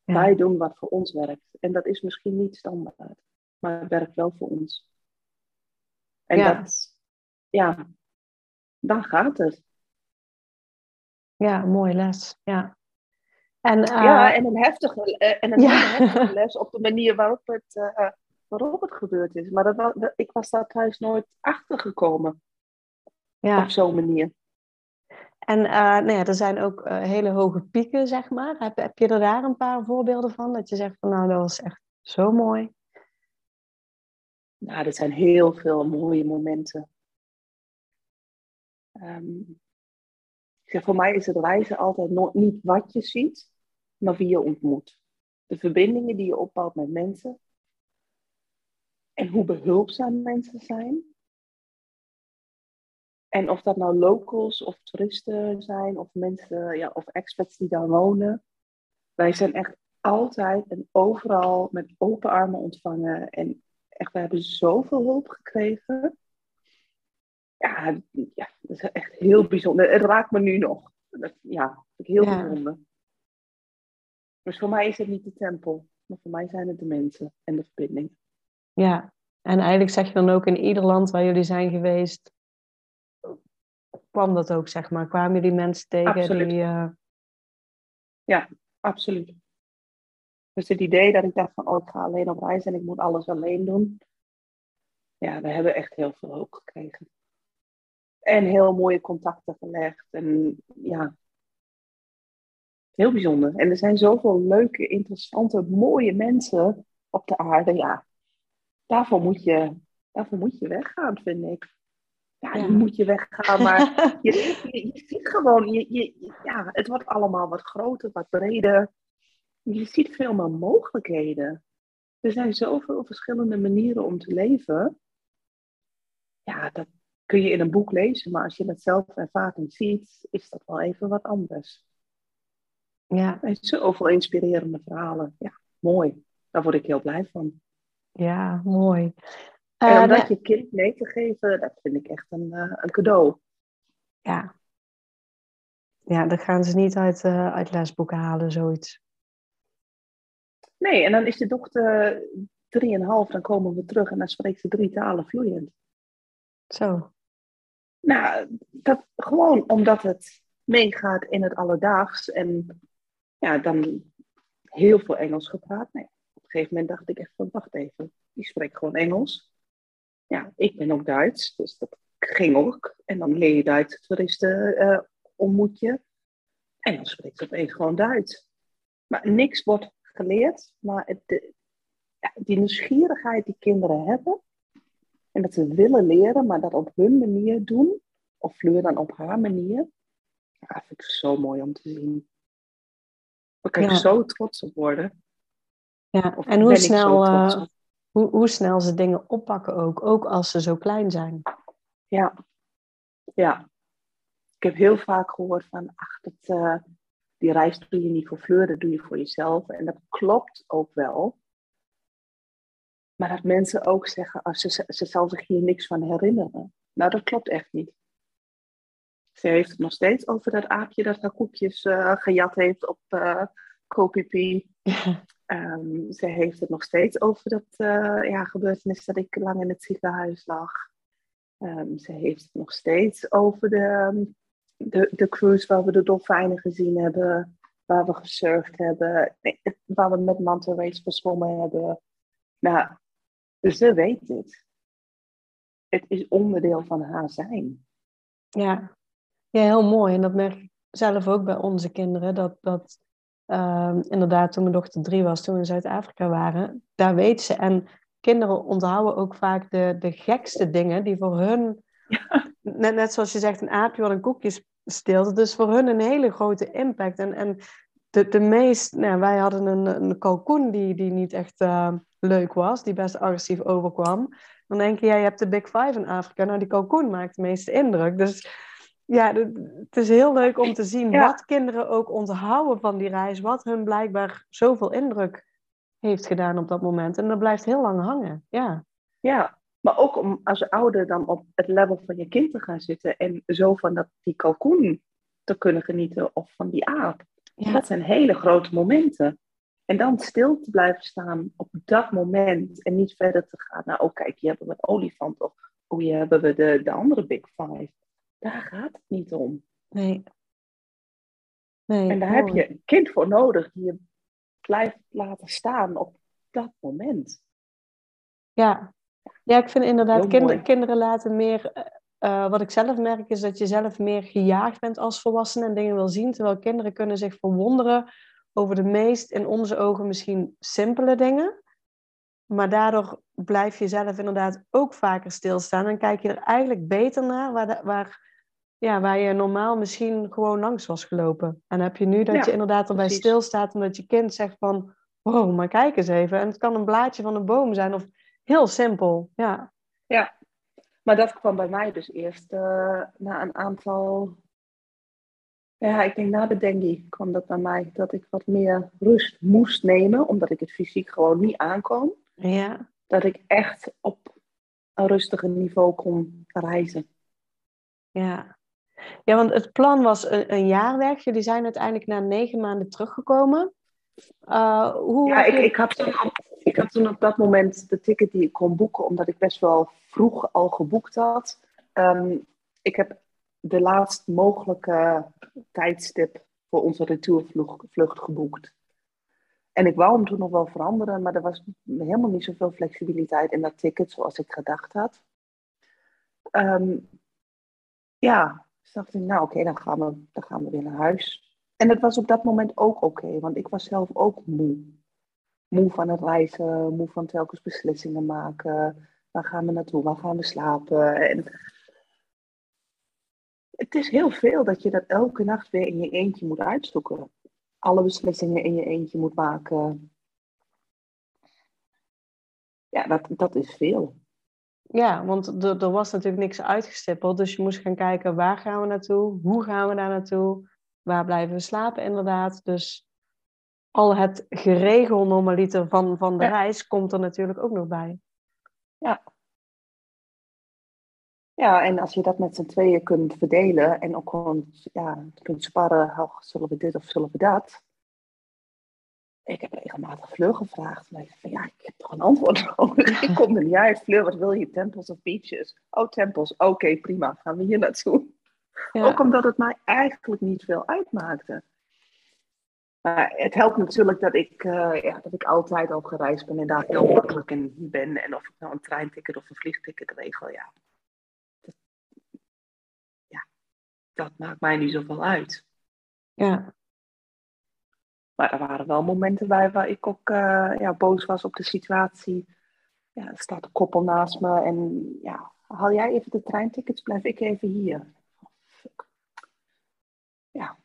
B: Ja. Wij doen wat voor ons werkt. En dat is misschien niet standaard, maar het werkt wel voor ons. En ja. dat, ja, dan gaat het.
A: Ja, mooie les. Ja.
B: En, uh... ja, en een heftige, eh, en een ja. heftige *laughs* les op de manier waarop het, uh, waarop het gebeurd is. Maar dat was, ik was daar thuis nooit achter gekomen. Ja. Op zo'n manier.
A: En uh, nou ja, er zijn ook hele hoge pieken, zeg maar. Heb, heb je er daar een paar voorbeelden van? Dat je zegt van nou, dat was echt zo mooi.
B: Nou, er zijn heel veel mooie momenten. Um, zeg, voor mij is het reizen altijd niet wat je ziet, maar wie je ontmoet. De verbindingen die je opbouwt met mensen. En hoe behulpzaam mensen zijn. En of dat nou locals of toeristen zijn, of mensen, ja, of expats die daar wonen. Wij zijn echt altijd en overal met open armen ontvangen. En echt, we hebben zoveel hulp gekregen. Ja, ja, dat is echt heel bijzonder. Het raakt me nu nog. Dat, ja, dat vind ik heel ja. bijzonder. Dus voor mij is het niet de tempel, maar voor mij zijn het de mensen en de verbinding.
A: Ja, en eigenlijk zeg je dan ook in ieder land waar jullie zijn geweest, kwam dat ook, zeg maar? Kwamen jullie mensen tegen
B: absoluut.
A: die... Uh...
B: Ja, absoluut. Dus het idee dat ik dacht van, oh, ik ga alleen op reis en ik moet alles alleen doen. Ja, we hebben echt heel veel hoop gekregen. En heel mooie contacten gelegd. En ja, heel bijzonder. En er zijn zoveel leuke, interessante, mooie mensen op de aarde. Ja, daarvoor moet je, daarvoor moet je weggaan, vind ik. Ja, ja. moet je weggaan, maar *laughs* je, je, je, ziet gewoon, je, je, ja, het wordt allemaal wat groter, wat breder. Je ziet veel meer mogelijkheden. Er zijn zoveel verschillende manieren om te leven. Ja, dat kun je in een boek lezen, maar als je het zelf ervaart en ziet, is dat wel even wat anders.
A: Ja.
B: En zoveel inspirerende verhalen. Ja, mooi. Daar word ik heel blij van.
A: Ja, mooi.
B: En om dat uh, je kind mee te geven, dat vind ik echt een, uh, een cadeau.
A: Ja. Ja, dat gaan ze niet uit, uh, uit lesboeken halen, zoiets.
B: Nee, en dan is de dochter drieënhalf, dan komen we terug en dan spreekt ze drie talen vloeiend.
A: Zo.
B: Nou, dat, gewoon omdat het meegaat in het alledaags en ja, dan heel veel Engels gepraat. Nee, gegeven moment dacht ik echt van, wacht even, die spreekt gewoon Engels. Ja, ik ben ook Duits, dus dat ging ook. En dan leer je Duitse toeristen uh, ontmoet je. En dan spreekt ze opeens gewoon Duits. Maar niks wordt geleerd, maar het, de, ja, die nieuwsgierigheid die kinderen hebben, en dat ze willen leren, maar dat op hun manier doen, of Fleur dan op haar manier, ja, vind ik zo mooi om te zien. Daar kan je ja. zo trots op worden.
A: Ja, of en hoe snel, uh, hoe, hoe snel ze dingen oppakken ook, ook als ze zo klein zijn.
B: Ja, ja. Ik heb heel vaak gehoord van, ach, dat, uh, die reis doe je niet voor Fleur, dat doe je voor jezelf. En dat klopt ook wel. Maar dat mensen ook zeggen, als ze, ze zal zich hier niks van herinneren. Nou, dat klopt echt niet. Ze heeft het nog steeds over dat aapje dat haar koekjes uh, gejat heeft op uh. *laughs* um, ze heeft het nog steeds over dat uh, ja, gebeurtenis dat ik lang in het ziekenhuis lag. Um, ze heeft het nog steeds over de, de, de cruise waar we de dolfijnen gezien hebben. Waar we gesurfd hebben. Waar we met manta rays gezwommen hebben. Nou, ze weet het. Het is onderdeel van haar zijn.
A: Ja, ja, heel mooi. En dat merk ik zelf ook bij onze kinderen. Dat, dat uh, inderdaad, toen mijn dochter drie was, toen we in Zuid-Afrika waren, daar weet ze. En kinderen onthouden ook vaak de, de gekste dingen die voor hun *laughs* net, net zoals je zegt, een aapje wat een koekje steelt. Dus voor hun een hele grote impact. En, en de, de meest, nou, wij hadden een, een kalkoen die, die niet echt uh, leuk was, die best agressief overkwam. Dan denk je, ja, je hebt de Big Five in Afrika. Nou, die kalkoen maakt de meeste indruk. Dus ja, het is heel leuk om te zien wat kinderen ook onthouden van die reis. Wat hun blijkbaar zoveel indruk heeft gedaan op dat moment. En dat blijft heel lang hangen. Ja,
B: ja maar ook om als ouder dan op het level van je kind te gaan zitten. En zo van dat, die kalkoen te kunnen genieten of van die aap. Ja. Dat zijn hele grote momenten. En dan stil te blijven staan op dat moment en niet verder te gaan. Nou, oh kijk, hier hebben we een olifant of oh, hier hebben we de, de andere Big Five. Daar gaat het niet om.
A: Nee. nee
B: en daar heb je een kind voor nodig die je blijft laten staan op dat moment.
A: Ja, ja ik vind inderdaad, kinderen, kinderen laten meer. Uh, wat ik zelf merk is dat je zelf meer gejaagd bent als volwassene en dingen wil zien. Terwijl kinderen kunnen zich verwonderen over de meest in onze ogen misschien simpele dingen. Maar daardoor blijf je zelf inderdaad ook vaker stilstaan. En kijk je er eigenlijk beter naar waar, waar, ja, waar je normaal misschien gewoon langs was gelopen. En heb je nu dat je inderdaad erbij precies. stilstaat omdat je kind zegt van... Oh, maar kijk eens even. En het kan een blaadje van een boom zijn of heel simpel. Ja,
B: ja. maar dat kwam bij mij dus eerst uh, na een aantal ja, ik denk na de dengue kwam dat bij mij. Dat ik wat meer rust moest nemen, omdat ik het fysiek gewoon niet aankon.
A: Ja.
B: Dat ik echt op een rustiger niveau kon reizen.
A: Ja. Ja, want het plan was een, een jaar weg. Jullie zijn uiteindelijk na negen maanden teruggekomen. Uh, hoe
B: ja, ik, ik, had toen op, ik had toen op dat moment de ticket die ik kon boeken, omdat ik best wel vroeg al geboekt had. Um, ik heb de laatst mogelijke tijdstip voor onze retourvlucht geboekt. En ik wou hem toen nog wel veranderen, maar er was helemaal niet zoveel flexibiliteit in dat ticket zoals ik gedacht had. Um, ja, dus dacht ik, nou oké, dan, gaan we, dan gaan we weer naar huis. En het was op dat moment ook oké, want ik was zelf ook moe. Moe van het reizen, moe van telkens beslissingen maken. Waar gaan we naartoe, waar gaan we slapen? En het is heel veel dat je dat elke nacht weer in je eentje moet uitzoeken. Alle beslissingen in je eentje moet maken. Ja, dat, dat is veel.
A: Ja, want er, er was natuurlijk niks uitgestippeld. Dus je moest gaan kijken waar gaan we naartoe? Hoe gaan we daar naartoe? Waar blijven we slapen inderdaad? Dus al het geregel normaliter van, van de reis komt er natuurlijk ook nog bij.
B: Ja, ja, en als je dat met z'n tweeën kunt verdelen en ook gewoon ja, kunt sparren, oh, zullen we dit of zullen we dat? Ik heb regelmatig Fleur gevraagd. Maar ik van, ja, ik heb toch een antwoord *laughs* nodig. ik kom er niet uit. Fleur, wat wil je? Tempels of beaches? Oh, tempels. Oké, prima. Gaan we hier naartoe. Ook omdat het mij eigenlijk niet veel uitmaakte. Maar het helpt natuurlijk dat ik, uh, ja, dat ik altijd al gereisd ben en daar heel makkelijk in ben. En of ik nou een treinticket of een vliegticket regel, ja, dat maakt mij niet zoveel uit.
A: Ja.
B: Maar er waren wel momenten bij waar ik ook uh, ja, boos was op de situatie. Ja, er staat een koppel naast me en ja, haal jij even de treintickets, blijf ik even hier. Ja,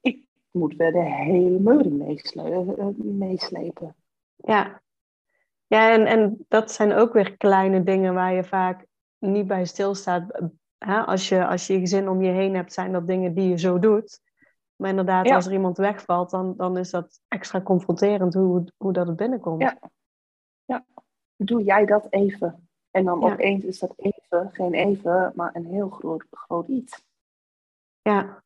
B: ik moet weer de hele meuring eh, meeslepen.
A: Ja, ja en, en dat zijn ook weer kleine dingen waar je vaak niet bij stilstaat als, je, als je je gezin om je heen hebt, zijn dat dingen die je zo doet. Maar inderdaad, als er iemand wegvalt, dan, dan is dat extra confronterend hoe, hoe dat het binnenkomt.
B: Ja. ja, doe jij dat even. En dan opeens is dat even, geen even, maar een heel groot, groot iets.
A: Ja.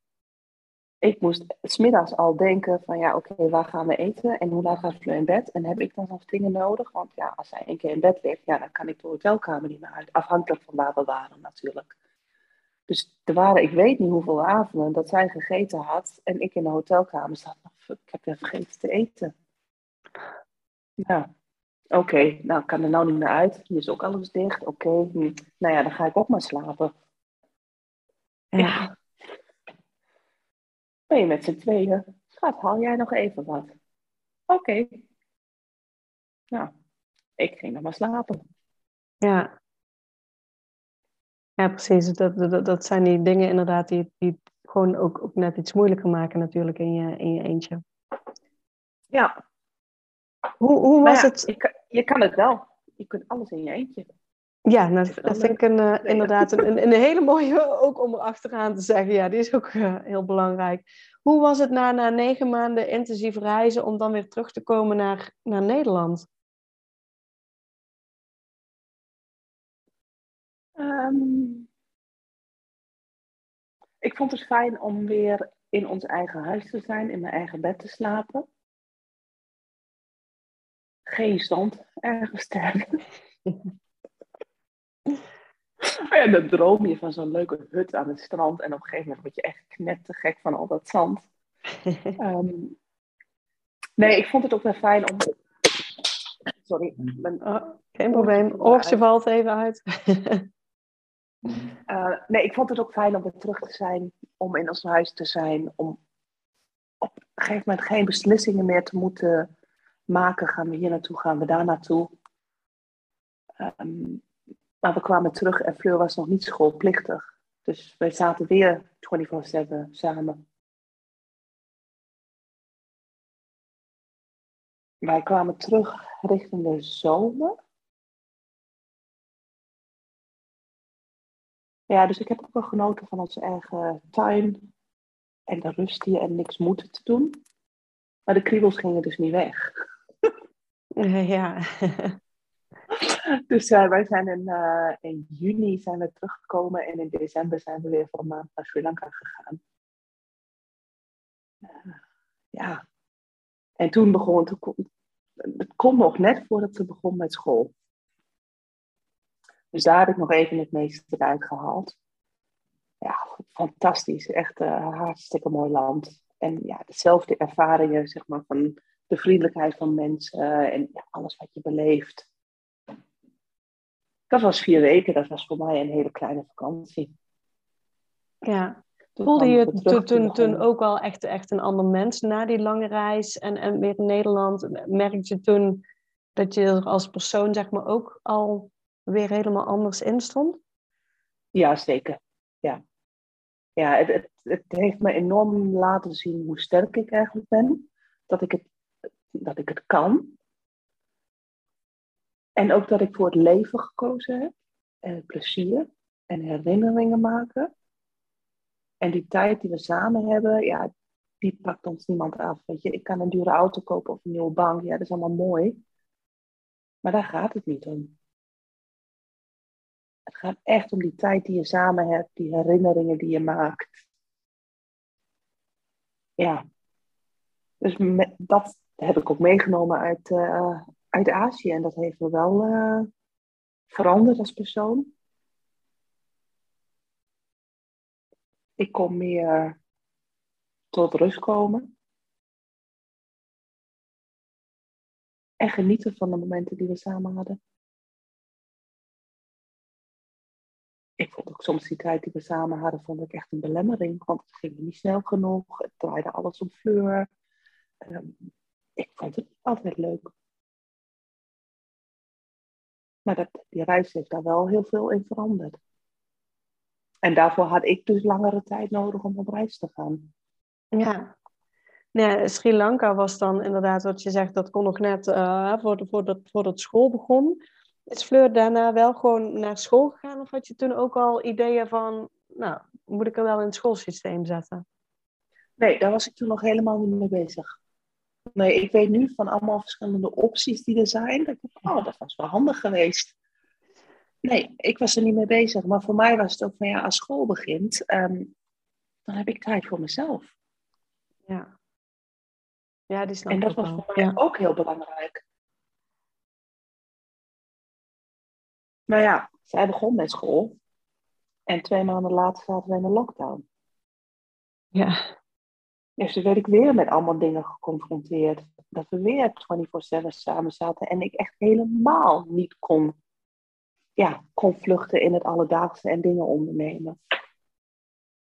B: Ik moest smiddags al denken van ja, oké, waar gaan we eten en hoe laat gaat Fleur in bed? En heb ik dan nog dingen nodig? Want ja, als zij een keer in bed ligt, ja, dan kan ik de hotelkamer niet meer uit. Afhankelijk van waar we waren natuurlijk. Dus er waren, ik weet niet hoeveel avonden dat zij gegeten had en ik in de hotelkamer zat. Nou, ik heb weer vergeten te eten. Ja, oké, nou kan er nou niet meer uit. Hier is ook alles dicht. Oké, hm. nou ja, dan ga ik ook maar slapen. Ja. Ben je met z'n tweeën? Schat, haal jij nog even wat? Oké. Nou, ik ging dan maar slapen.
A: Ja. Ja, precies. Dat, dat, dat zijn die dingen inderdaad die, die gewoon ook, ook net iets moeilijker maken natuurlijk in je, in je eentje.
B: Ja.
A: Hoe, hoe was het?
B: Je, je kan het wel. Je kunt alles in je eentje.
A: Ja, nou, dat vind ik een, uh, inderdaad een, een, hele mooie *laughs* ook om erachteraan te zeggen. Ja, die is ook uh, heel belangrijk. Hoe was het na, na negen maanden intensief reizen om dan weer terug te komen naar, naar Nederland?
B: Um, ik vond het fijn om weer in ons eigen huis te zijn, in mijn eigen bed te slapen. Geen zand ergens te hebben. en dan droom je van zo'n leuke hut aan het strand. En op een gegeven moment word je echt knettergek van al dat zand. um, *laughs* nee, ik vond het ook wel fijn om... Sorry. Mijn...
A: Oh, geen probleem. Oortje valt even uit. *laughs*
B: Uh, nee, ik vond het ook fijn om weer terug te zijn, om in ons huis te zijn, om op een gegeven moment geen beslissingen meer te moeten maken. Gaan we hier naartoe, gaan we daar naartoe? Um, maar we kwamen terug en Fleur was nog niet schoolplichtig. Dus wij zaten weer 24-7 samen. Wij kwamen terug richting de zomer. Ja, dus ik heb ook wel genoten van onze eigen tuin en de rust hier en niks moeten te doen. Maar de kriebels gingen dus niet weg.
A: Ja. *laughs*
B: Dus uh, wij zijn in, uh, in juni zijn we teruggekomen en in december zijn we weer voor een maand naar Sri Lanka gegaan. Uh, ja. En toen begon, toen, het kon nog net voordat ze begon met school. Dus daar heb ik nog even het meeste eruit gehaald. Ja, fantastisch. Echt een hartstikke mooi land. En ja, dezelfde ervaringen, zeg maar, van de vriendelijkheid van mensen en ja, alles wat je beleeft. Dat was vier weken, dat was voor mij een hele kleine vakantie.
A: Ja, Voelde je toen, toen, toen ook al echt, echt een ander mens na die lange reis en, en weer in Nederland? Merkte je toen dat je er als persoon zeg maar ook al weer helemaal anders in stond?
B: Ja, zeker. Ja, ja het, het, het heeft me enorm laten zien hoe sterk ik eigenlijk ben. Dat ik het, dat ik het kan. En ook dat ik voor het leven gekozen heb. En plezier en herinneringen maken. En die tijd die we samen hebben, ja, die pakt ons niemand af. Weet je, ik kan een dure auto kopen of een nieuwe bank. Ja, dat is allemaal mooi. Maar daar gaat het niet om. Het gaat echt om die tijd die je samen hebt, die herinneringen die je maakt. Ja. Dus dat heb ik ook meegenomen uit, uh, uit Azië. En dat heeft me wel uh, veranderd als persoon. Ik kon meer tot rust komen. En genieten van de momenten die we samen hadden. Ik vond ook soms die tijd die we samen hadden, vond ik echt een belemmering. Want het ging niet snel genoeg. Het draaide alles om Fleur. Um, ik vond het altijd leuk. Maar dat, die reis heeft daar wel heel veel in veranderd. En daarvoor had ik dus langere tijd nodig om op reis te gaan.
A: Ja. Sri Lanka was dan inderdaad wat je zegt, dat kon nog net uh, voordat, voordat, voordat school begon. Is Fleur daarna wel gewoon naar school gegaan? Of had je toen ook al ideeën van, nou, moet ik er wel in het schoolsysteem zetten?
B: Nee, daar was ik toen nog helemaal niet mee bezig. Nee, ik weet nu van allemaal verschillende opties die er zijn. Dat ik oh, dat was wel handig geweest. Nee, ik was er niet mee bezig. Maar voor mij was het ook van, ja, als school begint, um, dan heb ik tijd voor mezelf.
A: Ja. Ja, die snap
B: En dat was voor mij ook heel belangrijk. Nou ja, zij begon met school. En twee maanden later zaten we in de lockdown.
A: Ja.
B: Dus toen werd ik weer met allemaal dingen geconfronteerd. Dat we weer 24-7 samen zaten. En ik echt helemaal niet kon, ja, kon vluchten in het alledaagse en dingen ondernemen.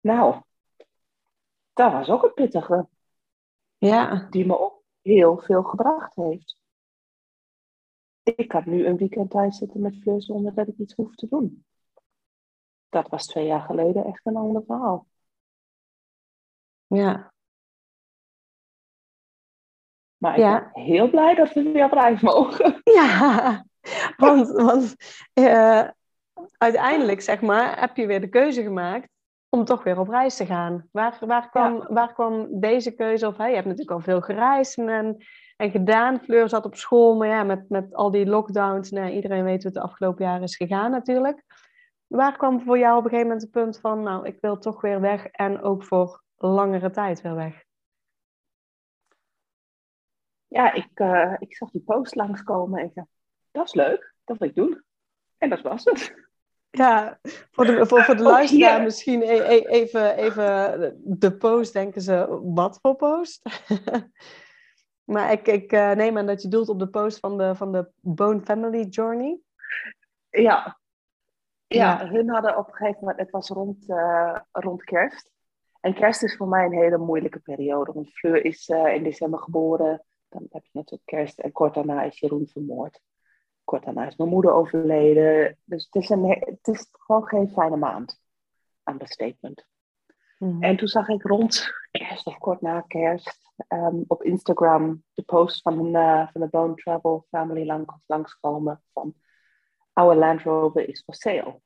B: Nou, dat was ook een pittige.
A: Ja.
B: Die me ook heel veel gebracht heeft ik kan nu een weekend thuis zitten met Fleur zonder dat ik iets hoef te doen. dat was twee jaar geleden echt een ander verhaal.
A: Ja.
B: Maar ik
A: Ja.
B: ben heel blij dat we weer op reis mogen. *laughs*
A: Ja, want, want eh, uiteindelijk, zeg maar, heb je weer de keuze gemaakt om toch weer op reis te gaan. Waar, waar, kwam, waar kwam deze keuze of hey, Je hebt natuurlijk al veel gereisd en, en gedaan. Fleur zat op school, maar ja, met, met al die lockdowns, nou, iedereen weet hoe het de afgelopen jaren is gegaan natuurlijk. Waar kwam voor jou op een gegeven moment het punt van, nou, ik wil toch weer weg en ook voor langere tijd weer weg?
B: Ja, ik, eh, ik zag die post langskomen en ik dacht, dat is leuk, dat wil ik doen. En dat was het.
A: Ja, voor de, voor, voor de *laughs*
B: Ook
A: luisteraar misschien e- e- even, even de post, denken ze, wat voor post? *laughs* maar ik, ik eh, neem aan dat je doelt op de post van de, van de Bone Family Journey.
B: Ja. Ja,
A: Ja.
B: hun hadden op een gegeven moment, het was rond, eh, rond kerst. En kerst is voor mij een hele moeilijke periode. Want Fleur is eh, in december geboren. Dan heb je natuurlijk kerst. En kort daarna is Jeroen vermoord. Kort daarna is mijn moeder overleden. Dus het is, een, he- het is gewoon geen fijne maand. Understatement. En toen zag ik rond *laughs* kerst of kort na kerst ehm, op Instagram de post van, een, eh, van de Bone Travel Family lang, langskomen van Our Land Rover is for sale.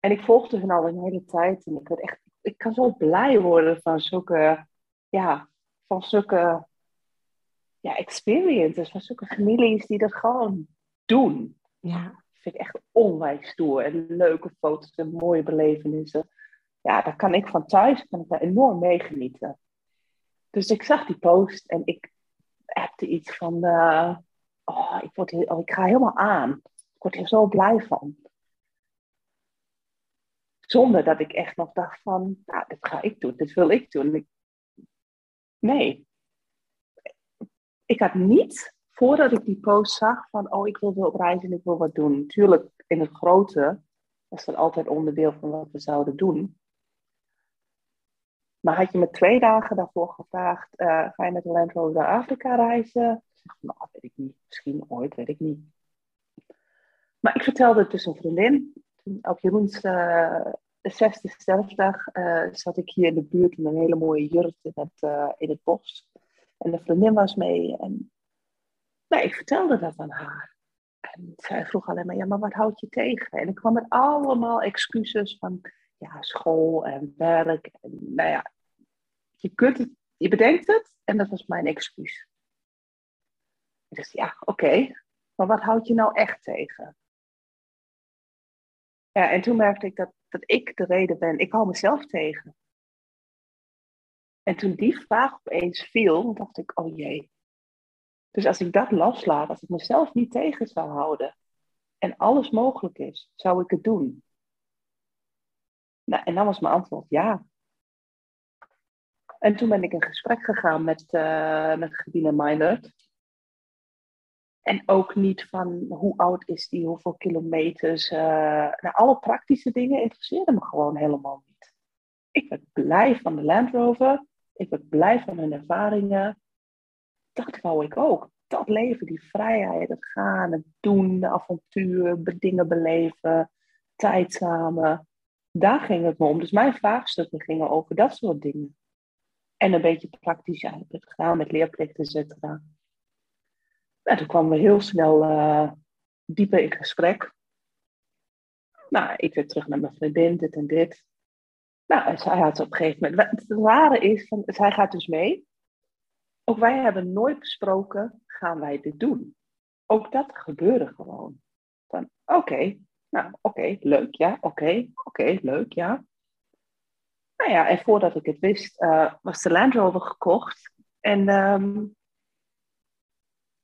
B: En ik volgde hun al een hele tijd en ik werd echt, ik kan zo blij worden van zulke, ja, van zulke ja, experiences, van zulke families die dat gewoon doen.
A: Ja,
B: Dat vind ik echt onwijs stoer. En leuke foto's en mooie belevenissen. Ja, daar kan ik van thuis kan ik daar enorm mee genieten. Dus ik zag die post en ik appte iets van... eh, oh, ik, word oh, ik ga helemaal aan. Ik word er zo blij van. Zonder dat ik echt nog dacht van... Nou, dit ga ik doen. Dit wil ik doen. Ik- Nee. Ik had niet, voordat ik die post zag, van... Oh, ik wil weer op reis en ik wil wat doen. Natuurlijk, in het grote was dat altijd onderdeel van wat we zouden doen. Maar had je me twee dagen daarvoor gevraagd, eh, ga je met de Land Rover naar Afrika reizen? Ik zeg, nou, weet ik niet. Misschien ooit, weet ik niet. Maar ik vertelde het dus een vriendin. Op Jeroens eh, zesde sterfdag eh, zat ik hier in de buurt in een hele mooie jurk in het, in het bos. En een vriendin was mee. En nou, ik vertelde dat aan haar. En zij vroeg alleen maar, ja, maar wat houd je tegen? En ik kwam met allemaal excuses van, ja, school en werk. En, nou ja, je, kunt het, je bedenkt het en dat was mijn excuus. Dus ja, oké, maar wat houd je nou echt tegen? Ja, en toen merkte ik dat, dat ik de reden ben. Ik hou mezelf tegen. En toen die vraag opeens viel, dacht ik, oh jee. Dus als ik dat loslaat, als ik mezelf niet tegen zou houden en alles mogelijk is, zou ik het doen. Nou, en dan was mijn antwoord ja. En toen ben ik in gesprek gegaan met, eh met Meinert. En ook niet van hoe oud is die, hoeveel kilometers. eh nou, alle praktische dingen interesseerden me gewoon helemaal niet. Ik werd blij van de Land Rover. Ik werd blij van hun ervaringen. Dat wou ik ook. Dat leven, die vrijheid, het gaan, het doen, de avontuur, be- dingen beleven, tijd samen. Daar ging het me om. Dus mijn vraagstukken gingen over dat soort dingen. En een beetje praktisch, ja, ik heb het gedaan met leerplicht, et cetera. En toen kwamen we heel snel eh, dieper in gesprek. Nou, ik weer terug naar mijn vriendin, dit en dit. Nou, en zij had op een gegeven moment... Het rare is, van, zij gaat dus mee. Ook wij hebben nooit besproken, gaan wij dit doen? Ook dat gebeurde gewoon. Van, oké, nou, oké, leuk, ja, oké, oké, leuk, ja. Nou ja, en voordat ik het wist, eh, was de Land Rover gekocht. En ehm,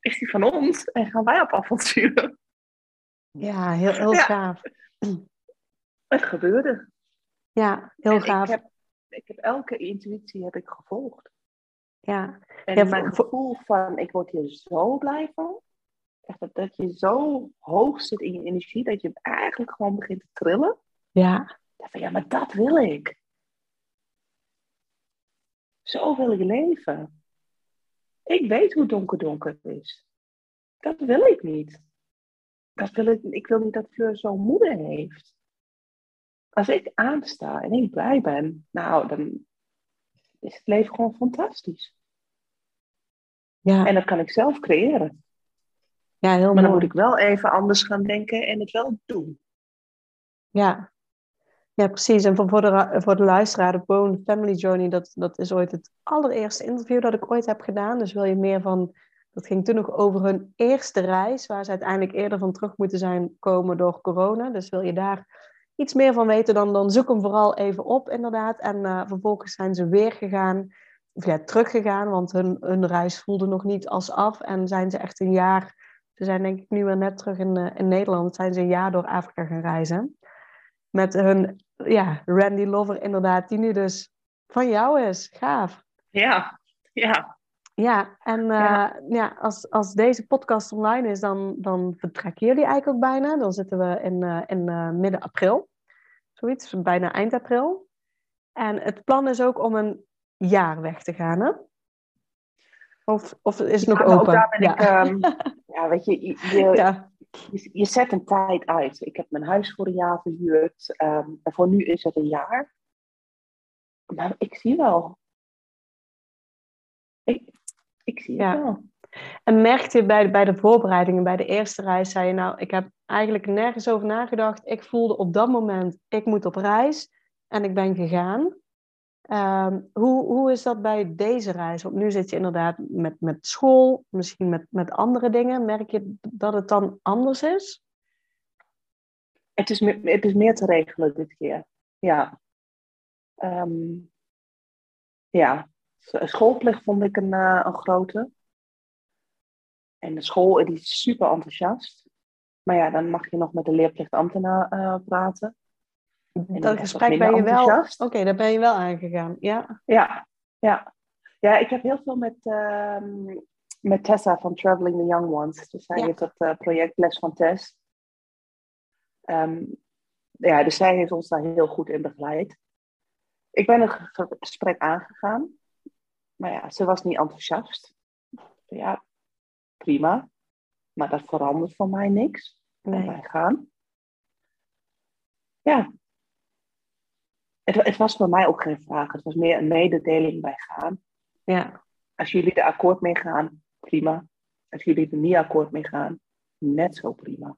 B: is die van ons en gaan wij op avontuur.
A: ja heel, heel
B: Ja.
A: gaaf.
B: Het gebeurde.
A: Ja, heel
B: en
A: gaaf.
B: Ik heb, ik heb elke intuïtie heb ik gevolgd.
A: Ja.
B: En
A: Ja,
B: mijn gevoel van, ik word hier zo blij van. Echt dat, dat je zo hoog zit in je energie, dat je eigenlijk gewoon begint te trillen.
A: ja,
B: van, ja, maar dat wil ik. Zo wil ik leven. Ik weet hoe donker donker is. Dat wil ik niet. Dat wil ik, ik wil niet dat Fleur zo'n moeder heeft. als ik aansta en ik blij ben, nou, dan is het leven gewoon fantastisch.
A: Ja,
B: En dat kan ik zelf creëren.
A: Ja heel
B: Maar dan moet ik wel even anders gaan denken en het wel doen.
A: Ja. ja, precies. En voor, voor, de, voor de luisteraar, de Bone Family Journey, dat, dat is ooit het allereerste interview dat ik ooit heb gedaan. Dus wil je meer van, dat ging toen nog over hun eerste reis, waar ze uiteindelijk eerder van terug moeten zijn komen door corona. Dus wil je daar iets meer van weten, dan, dan zoek hem vooral even op, inderdaad. En eh, vervolgens zijn ze weer gegaan, of ja, teruggegaan, want hun, hun reis voelde nog niet als af. En zijn ze echt een jaar, ze zijn denk ik nu weer net terug in, eh, in Nederland, zijn ze een jaar door Afrika gaan reizen. Met hun, ja, Randy Lover inderdaad, die nu dus van jou is. Gaaf.
B: Ja, ja.
A: Ja, en eh,
B: Ja.
A: ja. als, als deze podcast online is, dan, dan vertrekken jullie eigenlijk ook bijna. Dan zitten we in, eh, in midden april. Zoiets, bijna eind april. En het plan is ook om een jaar weg te gaan, hè? Of, of is het nog
B: ook
A: open?
B: daar ben
A: ja.
B: ik, ehm, *laughs* ja, weet je, je, je,
A: ja.
B: je, je zet een tijd uit. Ik heb mijn huis voor een jaar verhuurd. ehm, en voor nu is het een jaar. Maar ik zie wel. Ik, ik zie het wel.
A: En merkte je bij, bij de voorbereidingen, bij de eerste reis, zei je nou, ik heb eigenlijk nergens over nagedacht. Ik voelde op dat moment, ik moet op reis en ik ben gegaan. Ehm, hoe, hoe is dat bij deze reis? Want nu zit je inderdaad met, met school, misschien met, met andere dingen. Merk je dat het dan anders is?
B: Het is, me- het is meer te regelen dit keer. Ja. Ehm, ja. Schoolplicht vond ik een, eh, een grote. En de school die is super enthousiast. Maar ja, dan mag je nog met de leerplichtambtenaar eh, praten.
A: Dat gesprek ben je wel. Oké, daar ben je wel aangegaan. Ja.
B: Ja, ja. Ja, ik heb heel veel met, ehm, met Tessa van Traveling the Young Ones. Dus zij
A: Ja.
B: heeft dat eh, project Les van Tess. Ehm, ja, dus zij heeft ons daar heel goed in begeleid. Ik ben het ge- gesprek aangegaan. Maar ja, ze was niet enthousiast. Ja, prima. Maar dat verandert voor mij niks.
A: Nee.
B: Wij gaan. Ja. Het, het was voor mij ook geen vraag. Het was meer een mededeling bij gaan.
A: Ja.
B: Als jullie er akkoord mee gaan, prima. Als jullie er niet akkoord mee gaan, net zo prima.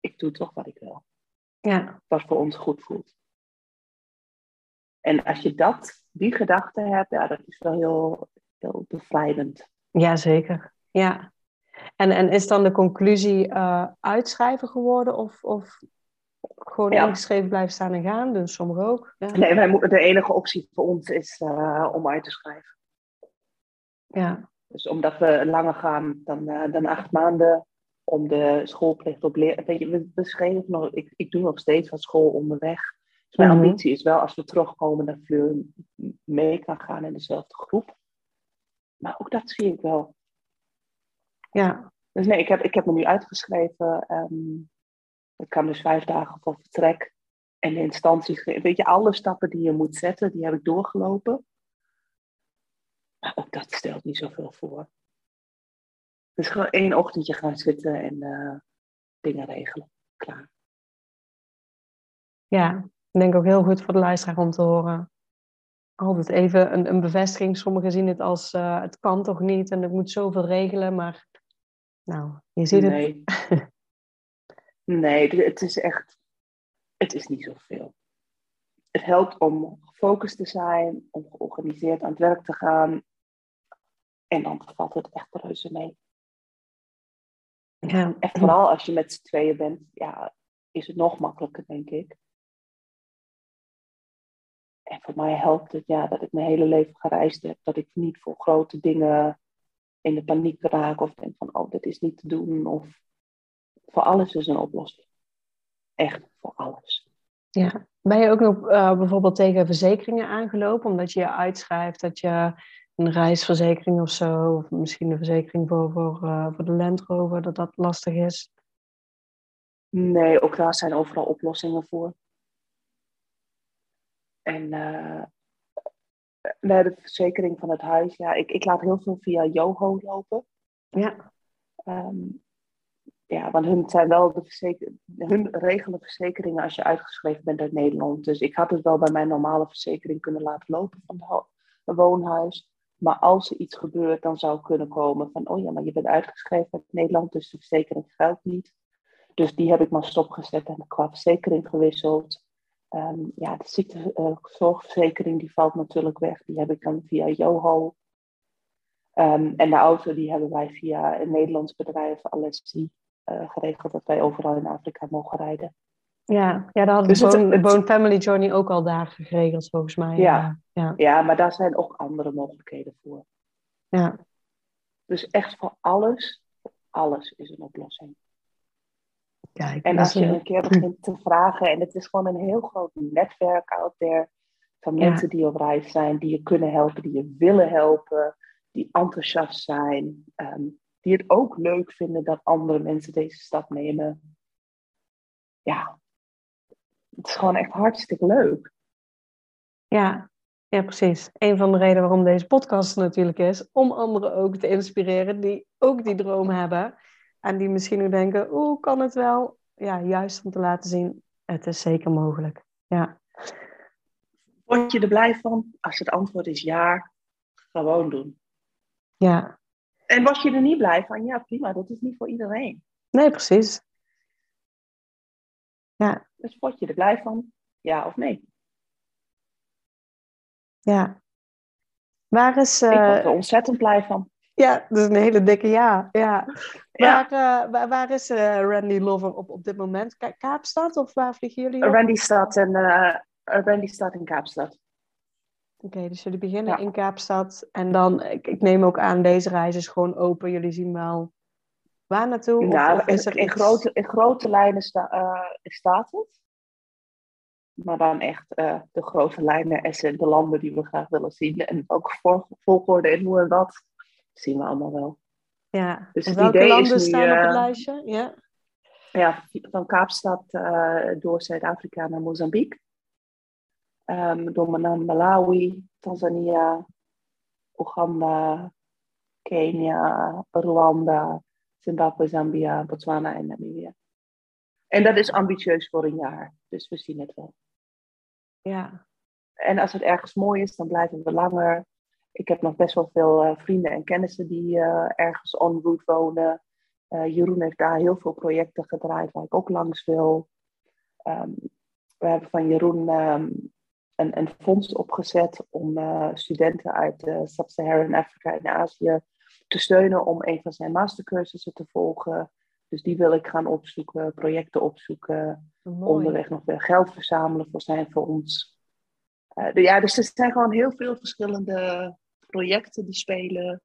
B: Ik doe toch wat ik wil.
A: Ja.
B: Wat voor ons goed voelt. En als je dat, die gedachte hebt, ja, dat is wel heel, heel bevrijdend.
A: Jazeker. Ja. En, en is dan de conclusie eh, uitschrijven geworden of, of gewoon
B: Ja.
A: ingeschreven blijven staan en gaan? Dus sommigen ook. Ja.
B: Nee, wij moeten, de enige optie voor ons is eh, om uit te schrijven.
A: ja.
B: Dus omdat we langer gaan dan, eh, dan acht maanden om de schoolplicht op leer. Weet je, we, we schreven nog, ik, ik doe nog steeds wat school onderweg. Dus mijn
A: Mhm.
B: ambitie is wel als we terugkomen dat Fleur mee kan gaan in dezelfde groep. Maar ook dat zie ik wel.
A: Ja.
B: Dus nee, ik heb, ik heb me nu uitgeschreven. ehm ik kan dus vijf dagen voor vertrek. En de instanties, weet je, alle stappen die je moet zetten, die heb ik doorgelopen. Maar ook dat stelt niet zoveel voor. Dus gewoon één ochtendje gaan zitten en eh, dingen regelen. Klaar.
A: ja. Ik denk ook heel goed voor de luisteraar om te horen. Altijd even een, een bevestiging. Sommigen zien het als eh, het kan toch niet en ik moet zoveel regelen. Maar nou, je ziet het. *laughs*
B: Nee. het- het is echt. Het is niet zoveel. Het helpt om gefocust te zijn, om georganiseerd aan het werk te gaan. En dan valt het echt reuze mee.
A: Ja.
B: En vooral als je met z'n tweeën bent, ja, is het nog makkelijker, denk ik. En voor mij helpt het ja, dat ik mijn hele leven gereisd heb. Dat ik niet voor grote dingen in de paniek raak of denk van, oh, dit is niet te doen. Of voor alles is een oplossing. Echt, voor alles.
A: Ja. Ben je ook nog eh, bijvoorbeeld tegen verzekeringen aangelopen, omdat je je uitschrijft dat je een reisverzekering of zo, of misschien een verzekering voor, voor, eh, voor de Land Rover, dat dat lastig is?
B: Nee, ook daar zijn overal oplossingen voor. En nee, de verzekering van het huis, ja, ik, ik laat heel veel via Yoho lopen.
A: Ja,
B: Ehm, ja, want hun zijn wel de hun regelen verzekeringen als je uitgeschreven bent uit Nederland. Dus ik had het wel bij mijn normale verzekering kunnen laten lopen van het woonhuis. Maar als er iets gebeurt, dan zou kunnen komen van, oh ja, maar je bent uitgeschreven uit Nederland, dus de verzekering geldt niet. Dus die heb ik maar stopgezet en qua verzekering gewisseld. Ehm, ja, de ziektezorgverzekering die valt natuurlijk weg. Die heb ik dan via Joho. Um, en de auto die hebben wij via een Nederlands bedrijf, Alessi, uh, geregeld dat wij overal in Afrika mogen rijden.
A: Ja, ja daar hadden dus Bone, Bone Family Journey ook al daar geregeld volgens mij.
B: Ja, ja. ja, maar daar zijn ook andere mogelijkheden voor.
A: Ja.
B: Dus echt voor alles, alles is een oplossing.
A: Kijk,
B: en als je een keer *laughs* begint te vragen, en het is gewoon een heel groot netwerk out there van mensen die op reis zijn, die je kunnen helpen, die je willen helpen, die enthousiast zijn, ehm, die het ook leuk vinden dat andere mensen deze stap nemen. Ja, het is gewoon echt hartstikke leuk.
A: Ja, ja, precies. Een van de redenen waarom deze podcast natuurlijk is, om anderen ook te inspireren die ook die droom hebben. En die misschien ook denken, hoe kan het wel? Ja, juist om te laten zien, het is zeker mogelijk. Ja.
B: Word je er blij van? Als het antwoord is ja, gewoon doen.
A: Ja.
B: En was je er niet blij van? Ja, prima, dat is niet voor iedereen.
A: Nee, precies. Ja.
B: Dus word je er blij van? Ja of nee?
A: Ja. Waar is...
B: Uh... Ik word er ontzettend blij van.
A: Ja, dat is een hele dikke ja. ja. Waar, uh, waar, waar, is uh, Randy Lover op, op dit moment? Kaapstad of waar vliegen jullie
B: op? Randy staat in, Randy staat in Kaapstad.
A: Oké, dus jullie beginnen in Kaapstad. En dan, ik, ik, neem ook aan, deze reis is gewoon open. Jullie zien wel waar naartoe?
B: Nou, of, is er in, grote, in grote lijnen staat het. Maar dan echt de grote lijnen en de landen die we graag willen zien. En ook volgorde en hoe en wat zien we allemaal wel.
A: Ja, dus welke landen is nu, staan op het eh, lijstje? Ja,
B: ja van Kaapstad door Zuid-Afrika naar Mozambique. Um, door naar Malawi, Tanzania, Oeganda, Kenia, Rwanda, Zimbabwe, Zambia, Botswana en Namibia. En dat is ambitieus voor een jaar, dus we zien het wel.
A: Ja.
B: En als het ergens mooi is, dan blijven we langer ik heb nog best wel veel uh, vrienden en kennissen die uh, ergens on route wonen. Uh, Jeroen heeft daar heel veel projecten gedraaid waar ik ook langs wil. Um, we hebben van Jeroen um, een, een, fonds opgezet om studenten uit Sub-Saharan Afrika en Azië te steunen om een van zijn mastercursussen te volgen. Dus die wil ik gaan opzoeken, projecten opzoeken, Mooi. onderweg nog weer geld verzamelen voor zijn fonds. Uh, ja, dus er zijn gewoon heel veel verschillende projecten die spelen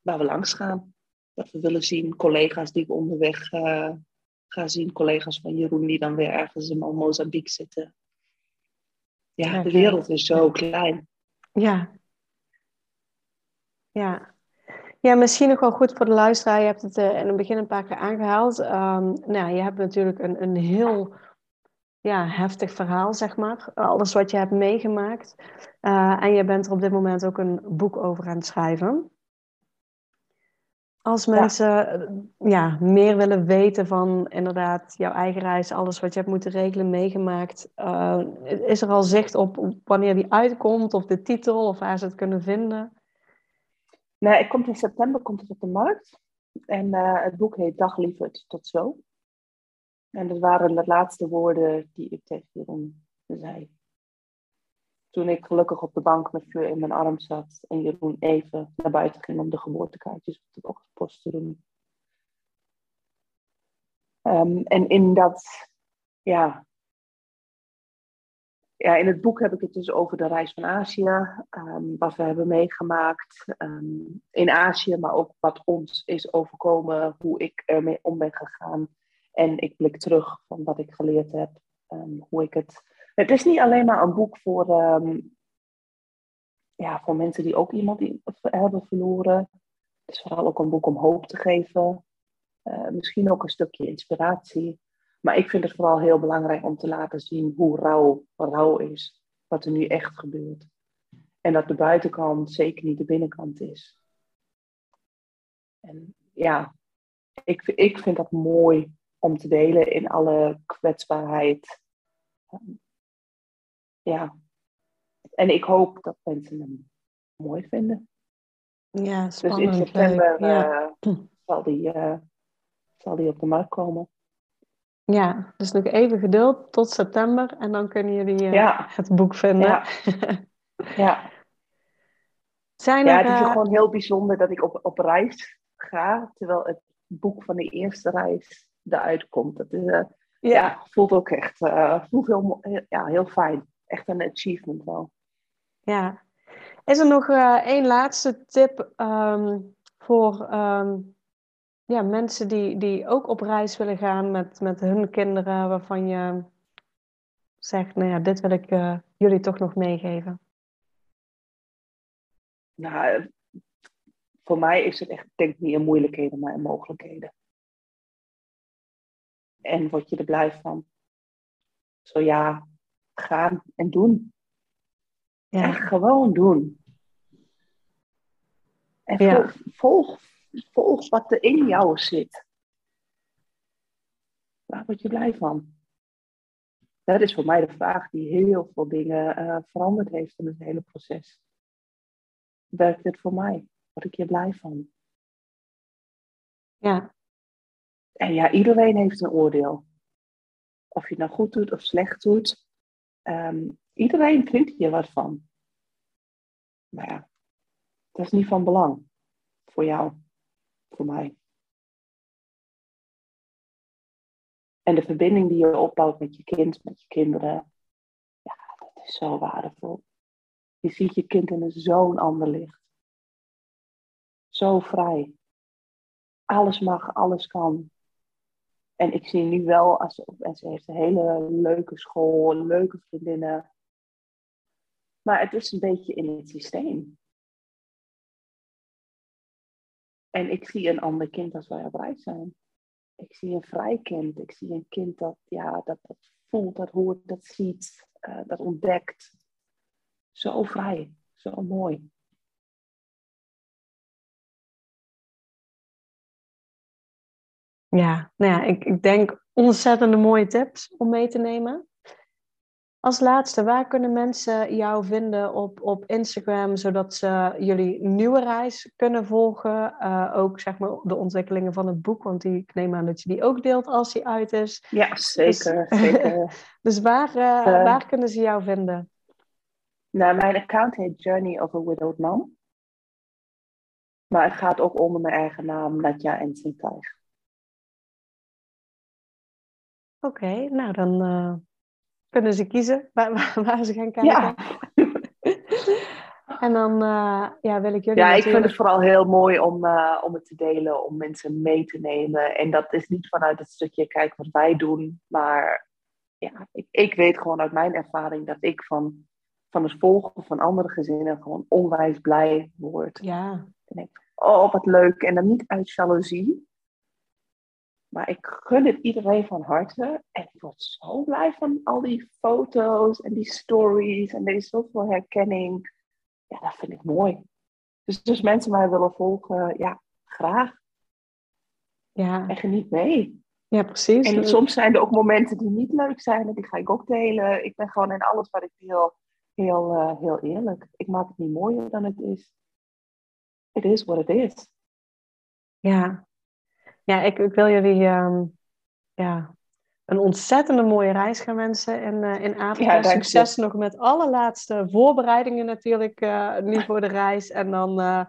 B: waar we langs gaan. Dat we willen zien, collega's die we onderweg uh, gaan zien, collega's van Jeroen die dan weer ergens in Mozambique zitten. Ja, de wereld is zo klein.
A: Ja. Ja. Ja, misschien nog wel goed voor de luisteraar. Je hebt het uh, in het begin een paar keer aangehaald. Um, nou, je hebt natuurlijk een, een heel ja, heftig verhaal, zeg maar. Alles wat je hebt meegemaakt. Uh, en je bent er op dit moment ook een boek over aan het schrijven. Als mensen ja. ja. meer willen weten van inderdaad jouw eigen reis, alles wat je hebt moeten regelen, meegemaakt, uh, is er al zicht op wanneer die uitkomt, of de titel, of waar ze het kunnen vinden?
B: Nee, het komt in september komt het op de markt. En uh, het boek heet Dag lieverd tot zo. En dat waren de laatste woorden die ik tegen Jeroen zei. Toen ik gelukkig op de bank met vuur in mijn arm zat en Jeroen even naar buiten ging om de geboortekaartjes op de post te doen. Um, en in dat, ja, ja, in het boek heb ik het dus over de reis van Azië, um, wat we hebben meegemaakt um, in Azië, maar ook wat ons is overkomen, hoe ik ermee om ben gegaan en ik blik terug van wat ik geleerd heb, hoe ik het. Het is niet alleen maar een boek voor, um, ja, voor mensen die ook iemand hebben verloren. Het is vooral ook een boek om hoop te geven. Uh, misschien ook een stukje inspiratie. Maar ik vind het vooral heel belangrijk om te laten zien hoe rauw rouw is. Wat er nu echt gebeurt. En dat de buitenkant zeker niet de binnenkant is. En ja, ik, ik vind dat mooi om te delen in alle kwetsbaarheid. Ja. En ik hoop dat mensen hem mooi vinden.
A: Ja, spannend.
B: Dus in september ja. uh, zal, die, uh, zal die op de markt komen.
A: Ja, dus nog even geduld tot september en dan kunnen jullie uh, ja. het boek vinden.
B: Ja. *laughs* ja. Zijn er, ja, het is gewoon heel bijzonder dat ik op, op reis ga, terwijl het boek van de eerste reis eruit komt. Dat is, ja. ja. voelt ook echt voelt heel, ja, heel fijn. Echt een achievement wel.
A: Ja. Is er nog één laatste tip um, voor um, ja, mensen die, die ook op reis willen gaan met, met hun kinderen, waarvan je zegt, nou ja, dit wil ik uh, jullie toch nog meegeven?
B: Nou, voor mij is het echt, denk niet in moeilijkheden, maar in mogelijkheden. En word je er blij van? Zo ja, gaan en doen. Ja. Echt gewoon doen. En ja. volg, volg wat er in jou zit. Waar word je blij van? Dat is voor mij de vraag die heel veel dingen uh, veranderd heeft in het hele proces. Werkt dit voor mij? Word ik hier blij van?
A: Ja.
B: En ja, iedereen heeft een oordeel. Of je het nou goed doet of slecht doet. Um, iedereen vindt hier wat van. Maar ja, dat is niet van belang voor jou voor mij. En de verbinding die je opbouwt met je kind, met je kinderen, ja, dat is zo waardevol. Je ziet je kind in zo'n ander licht. Zo vrij. Alles mag, alles kan. En ik zie nu wel, als, en ze heeft een hele leuke school, leuke vriendinnen. Maar het is een beetje in het systeem. En ik zie een ander kind als wij reis zijn. Ik zie een vrij kind. Ik zie een kind dat, ja, dat, dat voelt, dat hoort, dat ziet, uh, dat ontdekt. Zo vrij, zo mooi.
A: Ja, nou ja, ik, ik denk ontzettende mooie tips om mee te nemen. Als laatste, waar kunnen mensen jou vinden op, op Instagram, zodat ze jullie nieuwe reis kunnen volgen? Uh, ook zeg maar de ontwikkelingen van het boek, want die, ik neem aan dat je die ook deelt als die uit is.
B: Ja, zeker. Dus, *laughs* zeker.
A: dus waar, uh, uh, waar kunnen ze jou vinden?
B: Nou, mijn account heet Journey of a Widowed Mom. Maar het gaat ook onder mijn eigen naam, Natja en Sintuig.
A: Oké, okay, nou dan kunnen ze kiezen *laughs* waar, waar, ze gaan kijken. Ja. *laughs* en dan uh, ja, wil ik jullie.
B: Ja, natuurlijk... ik vind het vooral heel mooi om, uh, om het te delen, om mensen mee te nemen. En dat is niet vanuit het stukje kijk wat wij doen, maar ja, ik, ik weet gewoon uit mijn ervaring dat ik van, van het volgen van andere gezinnen gewoon onwijs blij word.
A: Ja.
B: En denk, oh wat leuk. En dan niet uit jaloezie, maar ik gun het iedereen van harte. En ik word zo blij van al die foto's en die stories. En er is zoveel herkenning. Ja, dat vind ik mooi. Dus, dus mensen mij willen volgen, ja, graag.
A: Ja.
B: En geniet mee.
A: Ja, precies.
B: En soms zijn er ook momenten die niet leuk zijn. En die ga ik ook delen. Ik ben gewoon in alles wat ik deel heel, uh, heel eerlijk. Ik maak het niet mooier dan het is. Het is wat het is.
A: Ja, ja, ik, ik wil jullie um, ja, een ontzettende mooie reis gaan wensen in, uh, in Afrika. Ja, Succes nog met alle laatste voorbereidingen natuurlijk, uh, nu voor de reis. En dan uh,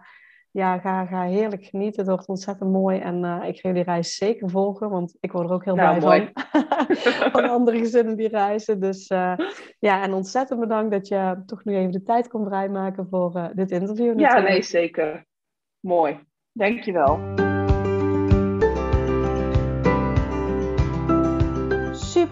A: ja, ga, ga heerlijk genieten. Het wordt ontzettend mooi. En ik ga jullie reis zeker volgen, want ik word er ook heel nou, blij van. *laughs* van andere gezinnen die reizen. Dus ja, en ontzettend bedankt dat je toch nu even de tijd kon vrijmaken voor dit interview.
B: Natuurlijk. Ja, nee, zeker. Mooi. Dankjewel.